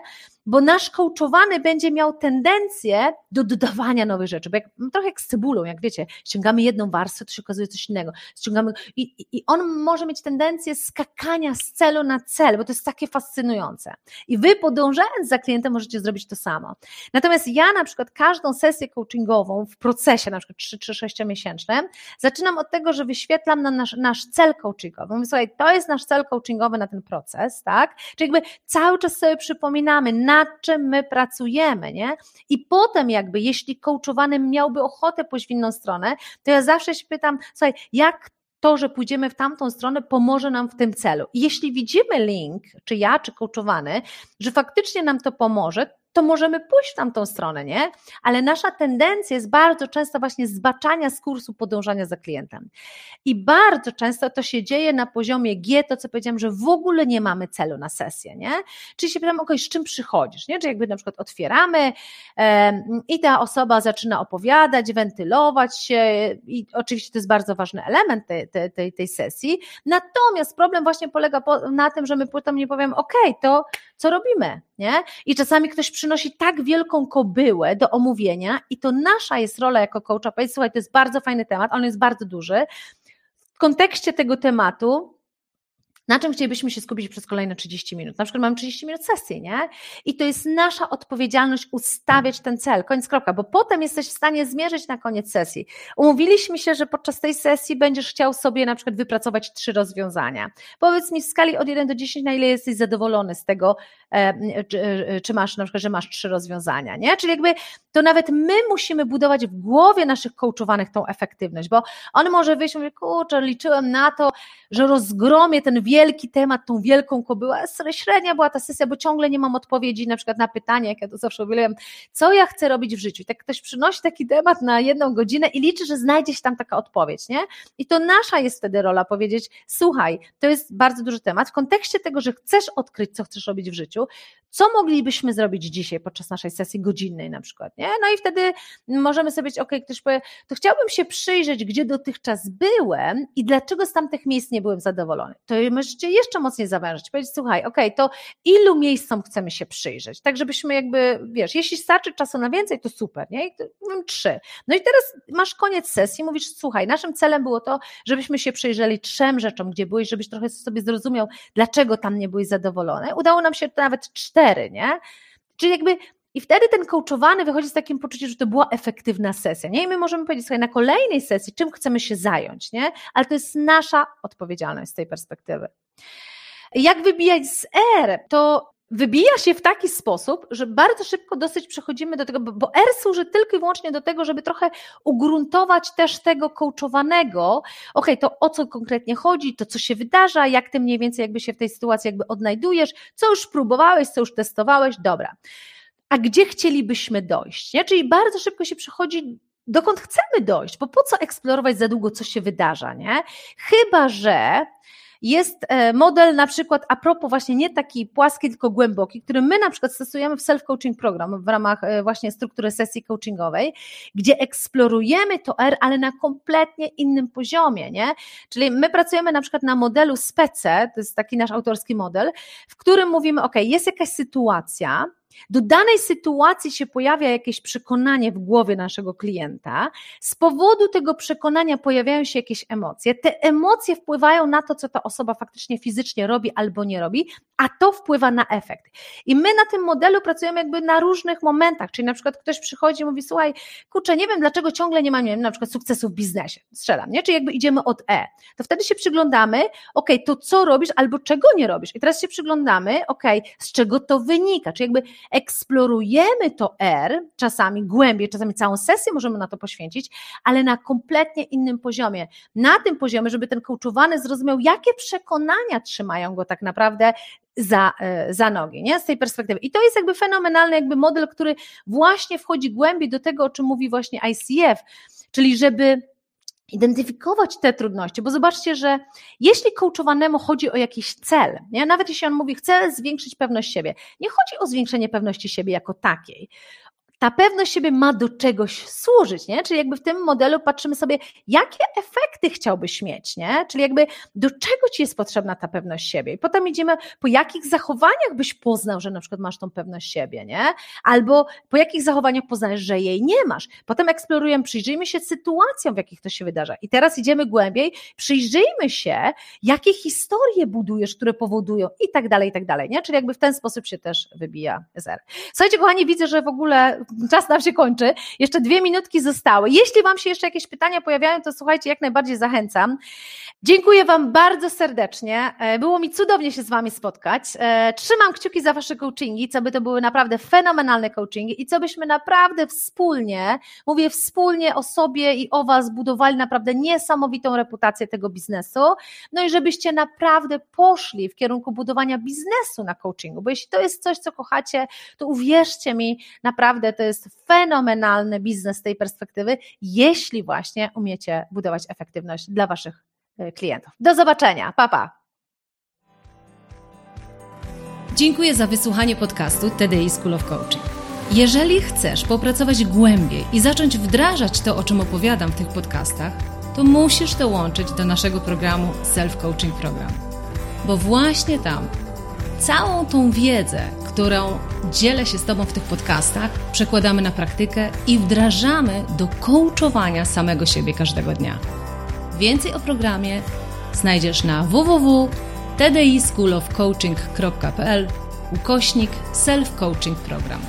bo nasz coachowany będzie miał tendencję do dodawania nowych rzeczy, bo jak, no trochę jak z cebulą, jak wiecie, ściągamy jedną warstwę, to się okazuje coś innego, ściągamy i, i on może mieć tendencję skakania z celu na cel, bo to jest takie fascynujące. I wy podążając za klientem możecie zrobić to samo. Natomiast ja na przykład każdą sesję coachingową w procesie, na przykład 3 czy 6 miesięcznym, zaczynam od tego, że wyświetlam na nasz, nasz cel coachingowy. Mówię, słuchaj, to jest nasz cel coachingowy na ten proces, tak? Czyli jakby cały czas sobie przypominamy, nad czym my pracujemy, nie? I potem jakby, jeśli coachowany miałby ochotę pójść w inną stronę, to ja zawsze się pytam, słuchaj, jak to, że pójdziemy w tamtą stronę, pomoże nam w tym celu. I jeśli widzimy link, czy ja, czy coachowany, że faktycznie nam to pomoże, to możemy pójść w tamtą stronę, nie? Ale nasza tendencja jest bardzo często właśnie zbaczania z kursu podążania za klientem. I bardzo często to się dzieje na poziomie G, to co powiedziałam, że w ogóle nie mamy celu na sesję, nie? Czyli się pytam, ok, z czym przychodzisz, nie? Czy jakby na przykład otwieramy i ta osoba zaczyna opowiadać, wentylować się i oczywiście to jest bardzo ważny element tej, tej, tej, sesji. Natomiast problem właśnie polega po, na tym, że my potem nie powiem, ok, to co robimy, nie? I czasami ktoś przynosi tak wielką kobyłę do omówienia i to nasza jest rola jako coacha, powiedzieć, słuchaj, to jest bardzo fajny temat, on jest bardzo duży. W kontekście tego tematu na czym chcielibyśmy się skupić przez kolejne 30 minut? Na przykład mamy 30 minut sesji, nie? I to jest nasza odpowiedzialność ustawiać ten cel, koniec kropka, bo potem jesteś w stanie zmierzyć na koniec sesji. Umówiliśmy się, że podczas tej sesji będziesz chciał sobie na przykład wypracować trzy rozwiązania. Powiedz mi w skali od 1 do 10, na ile jesteś zadowolony z tego, e, czy, e, czy masz na przykład, że masz trzy rozwiązania, nie? Czyli jakby to nawet my musimy budować w głowie naszych coachowanych tą efektywność, bo on może wyjść i mówić, kurczę, liczyłem na to, że rozgromię ten wielki temat, tą wielką kobyłę, średnia była ta sesja, bo ciągle nie mam odpowiedzi na przykład na pytanie, jak ja to zawsze mówiłem, co ja chcę robić w życiu. I tak ktoś przynosi taki temat na jedną godzinę i liczy, że znajdzie się tam taka odpowiedź, nie? I to nasza jest wtedy rola powiedzieć, słuchaj, to jest bardzo duży temat, w kontekście tego, że chcesz odkryć, co chcesz robić w życiu, co moglibyśmy zrobić dzisiaj podczas naszej sesji godzinnej na przykład, nie? No i wtedy możemy sobie powiedzieć, ok, ktoś powie, to chciałbym się przyjrzeć, gdzie dotychczas byłem i dlaczego z tamtych miejsc nie byłem zadowolony. To możecie jeszcze mocniej zawężyć, powiedzieć, słuchaj, ok, to ilu miejscom chcemy się przyjrzeć, tak żebyśmy jakby, wiesz, jeśli starczy czasu na więcej, to super, nie? I trzy. No i teraz masz koniec sesji, mówisz, słuchaj, naszym celem było to, żebyśmy się przyjrzeli trzem rzeczom, gdzie byłeś, żebyś trochę sobie zrozumiał, dlaczego tam nie byłeś zadowolony. Udało nam się nawet cztery, nie? Czyli jakby i wtedy ten coachowany wychodzi z takim poczuciem, że to była efektywna sesja. Nie? I my możemy powiedzieć, słuchaj, na kolejnej sesji, czym chcemy się zająć, nie? Ale to jest nasza odpowiedzialność z tej perspektywy. Jak wybijać z R? To wybija się w taki sposób, że bardzo szybko dosyć przechodzimy do tego, bo R służy tylko i wyłącznie do tego, żeby trochę ugruntować też tego coachowanego, ok, to o co konkretnie chodzi, to co się wydarza, jak ty mniej więcej jakby się w tej sytuacji jakby odnajdujesz, co już próbowałeś, co już testowałeś, dobra a gdzie chcielibyśmy dojść. Nie? Czyli bardzo szybko się przechodzi dokąd chcemy dojść, bo po co eksplorować za długo, co się wydarza, nie? Chyba, że jest e, model na przykład a propos właśnie nie taki płaski, tylko głęboki, który my na przykład stosujemy w self-coaching program w ramach e, właśnie struktury sesji coachingowej, gdzie eksplorujemy to R, ale na kompletnie innym poziomie, nie? Czyli my pracujemy na przykład na modelu SPECE, to jest taki nasz autorski model, w którym mówimy, ok, jest jakaś sytuacja, do danej sytuacji się pojawia jakieś przekonanie w głowie naszego klienta, z powodu tego przekonania pojawiają się jakieś emocje. Te emocje wpływają na to, co ta osoba faktycznie fizycznie robi albo nie robi, a to wpływa na efekt. I my na tym modelu pracujemy jakby na różnych momentach, czyli na przykład ktoś przychodzi i mówi, słuchaj, kurczę, nie wiem dlaczego ciągle nie mam, nie wiem, na przykład sukcesu w biznesie, strzelam, nie? Czy jakby idziemy od E. To wtedy się przyglądamy, ok, to co robisz albo czego nie robisz. I teraz się przyglądamy, ok, z czego to wynika, czy jakby eksplorujemy to R, czasami głębiej, czasami całą sesję możemy na to poświęcić, ale na kompletnie innym poziomie. Na tym poziomie, żeby ten coachowany zrozumiał, jakie przekonania trzymają go tak naprawdę za, e, za nogi, nie? Z tej perspektywy. I to jest jakby fenomenalny jakby model, który właśnie wchodzi głębiej do tego, o czym mówi właśnie ICF, czyli żeby identyfikować te trudności, bo zobaczcie, że jeśli coachowanemu chodzi o jakiś cel, nie? nawet jeśli on mówi, chcę zwiększyć pewność siebie, nie chodzi o zwiększenie pewności siebie jako takiej ta pewność siebie ma do czegoś służyć, nie? Czyli jakby w tym modelu patrzymy sobie, jakie efekty chciałbyś mieć, nie? Czyli jakby do czego ci jest potrzebna ta pewność siebie. I potem idziemy, po jakich zachowaniach byś poznał, że na przykład masz tą pewność siebie, nie? Albo po jakich zachowaniach poznajesz, że jej nie masz. Potem eksplorujemy, przyjrzyjmy się sytuacjom, w jakich to się wydarza. I teraz idziemy głębiej, przyjrzyjmy się, jakie historie budujesz, które powodują i tak dalej, i tak dalej, nie? Czyli jakby w ten sposób się też wybija zer. Słuchajcie, kochani, widzę, że w ogóle czas nam się kończy. Jeszcze dwie minutki zostały. Jeśli Wam się jeszcze jakieś pytania pojawiają, to słuchajcie, jak najbardziej zachęcam. Dziękuję Wam bardzo serdecznie. E, było mi cudownie się z Wami spotkać. E, trzymam kciuki za Wasze coachingi, co by to były naprawdę fenomenalne coachingi i co byśmy naprawdę wspólnie, mówię wspólnie o sobie i o Was budowali naprawdę niesamowitą reputację tego biznesu. No i żebyście naprawdę poszli w kierunku budowania biznesu na coachingu, bo jeśli to jest coś, co kochacie, to uwierzcie mi, naprawdę to jest fenomenalny biznes z tej perspektywy, jeśli właśnie umiecie budować efektywność dla Waszych e, klientów. Do zobaczenia. Pa, pa. Dziękuję za wysłuchanie podcastu TDI School of Coaching. Jeżeli chcesz popracować głębiej i zacząć wdrażać to, o czym opowiadam w tych podcastach, to musisz dołączyć do naszego programu Self Coaching Program. Bo właśnie tam całą tą wiedzę, którą dzielę się z Tobą w tych podcastach, przekładamy na praktykę i wdrażamy do coachowania samego siebie każdego dnia. Więcej o programie znajdziesz na www.tdischoolofcoaching.pl ukośnik self-coaching program.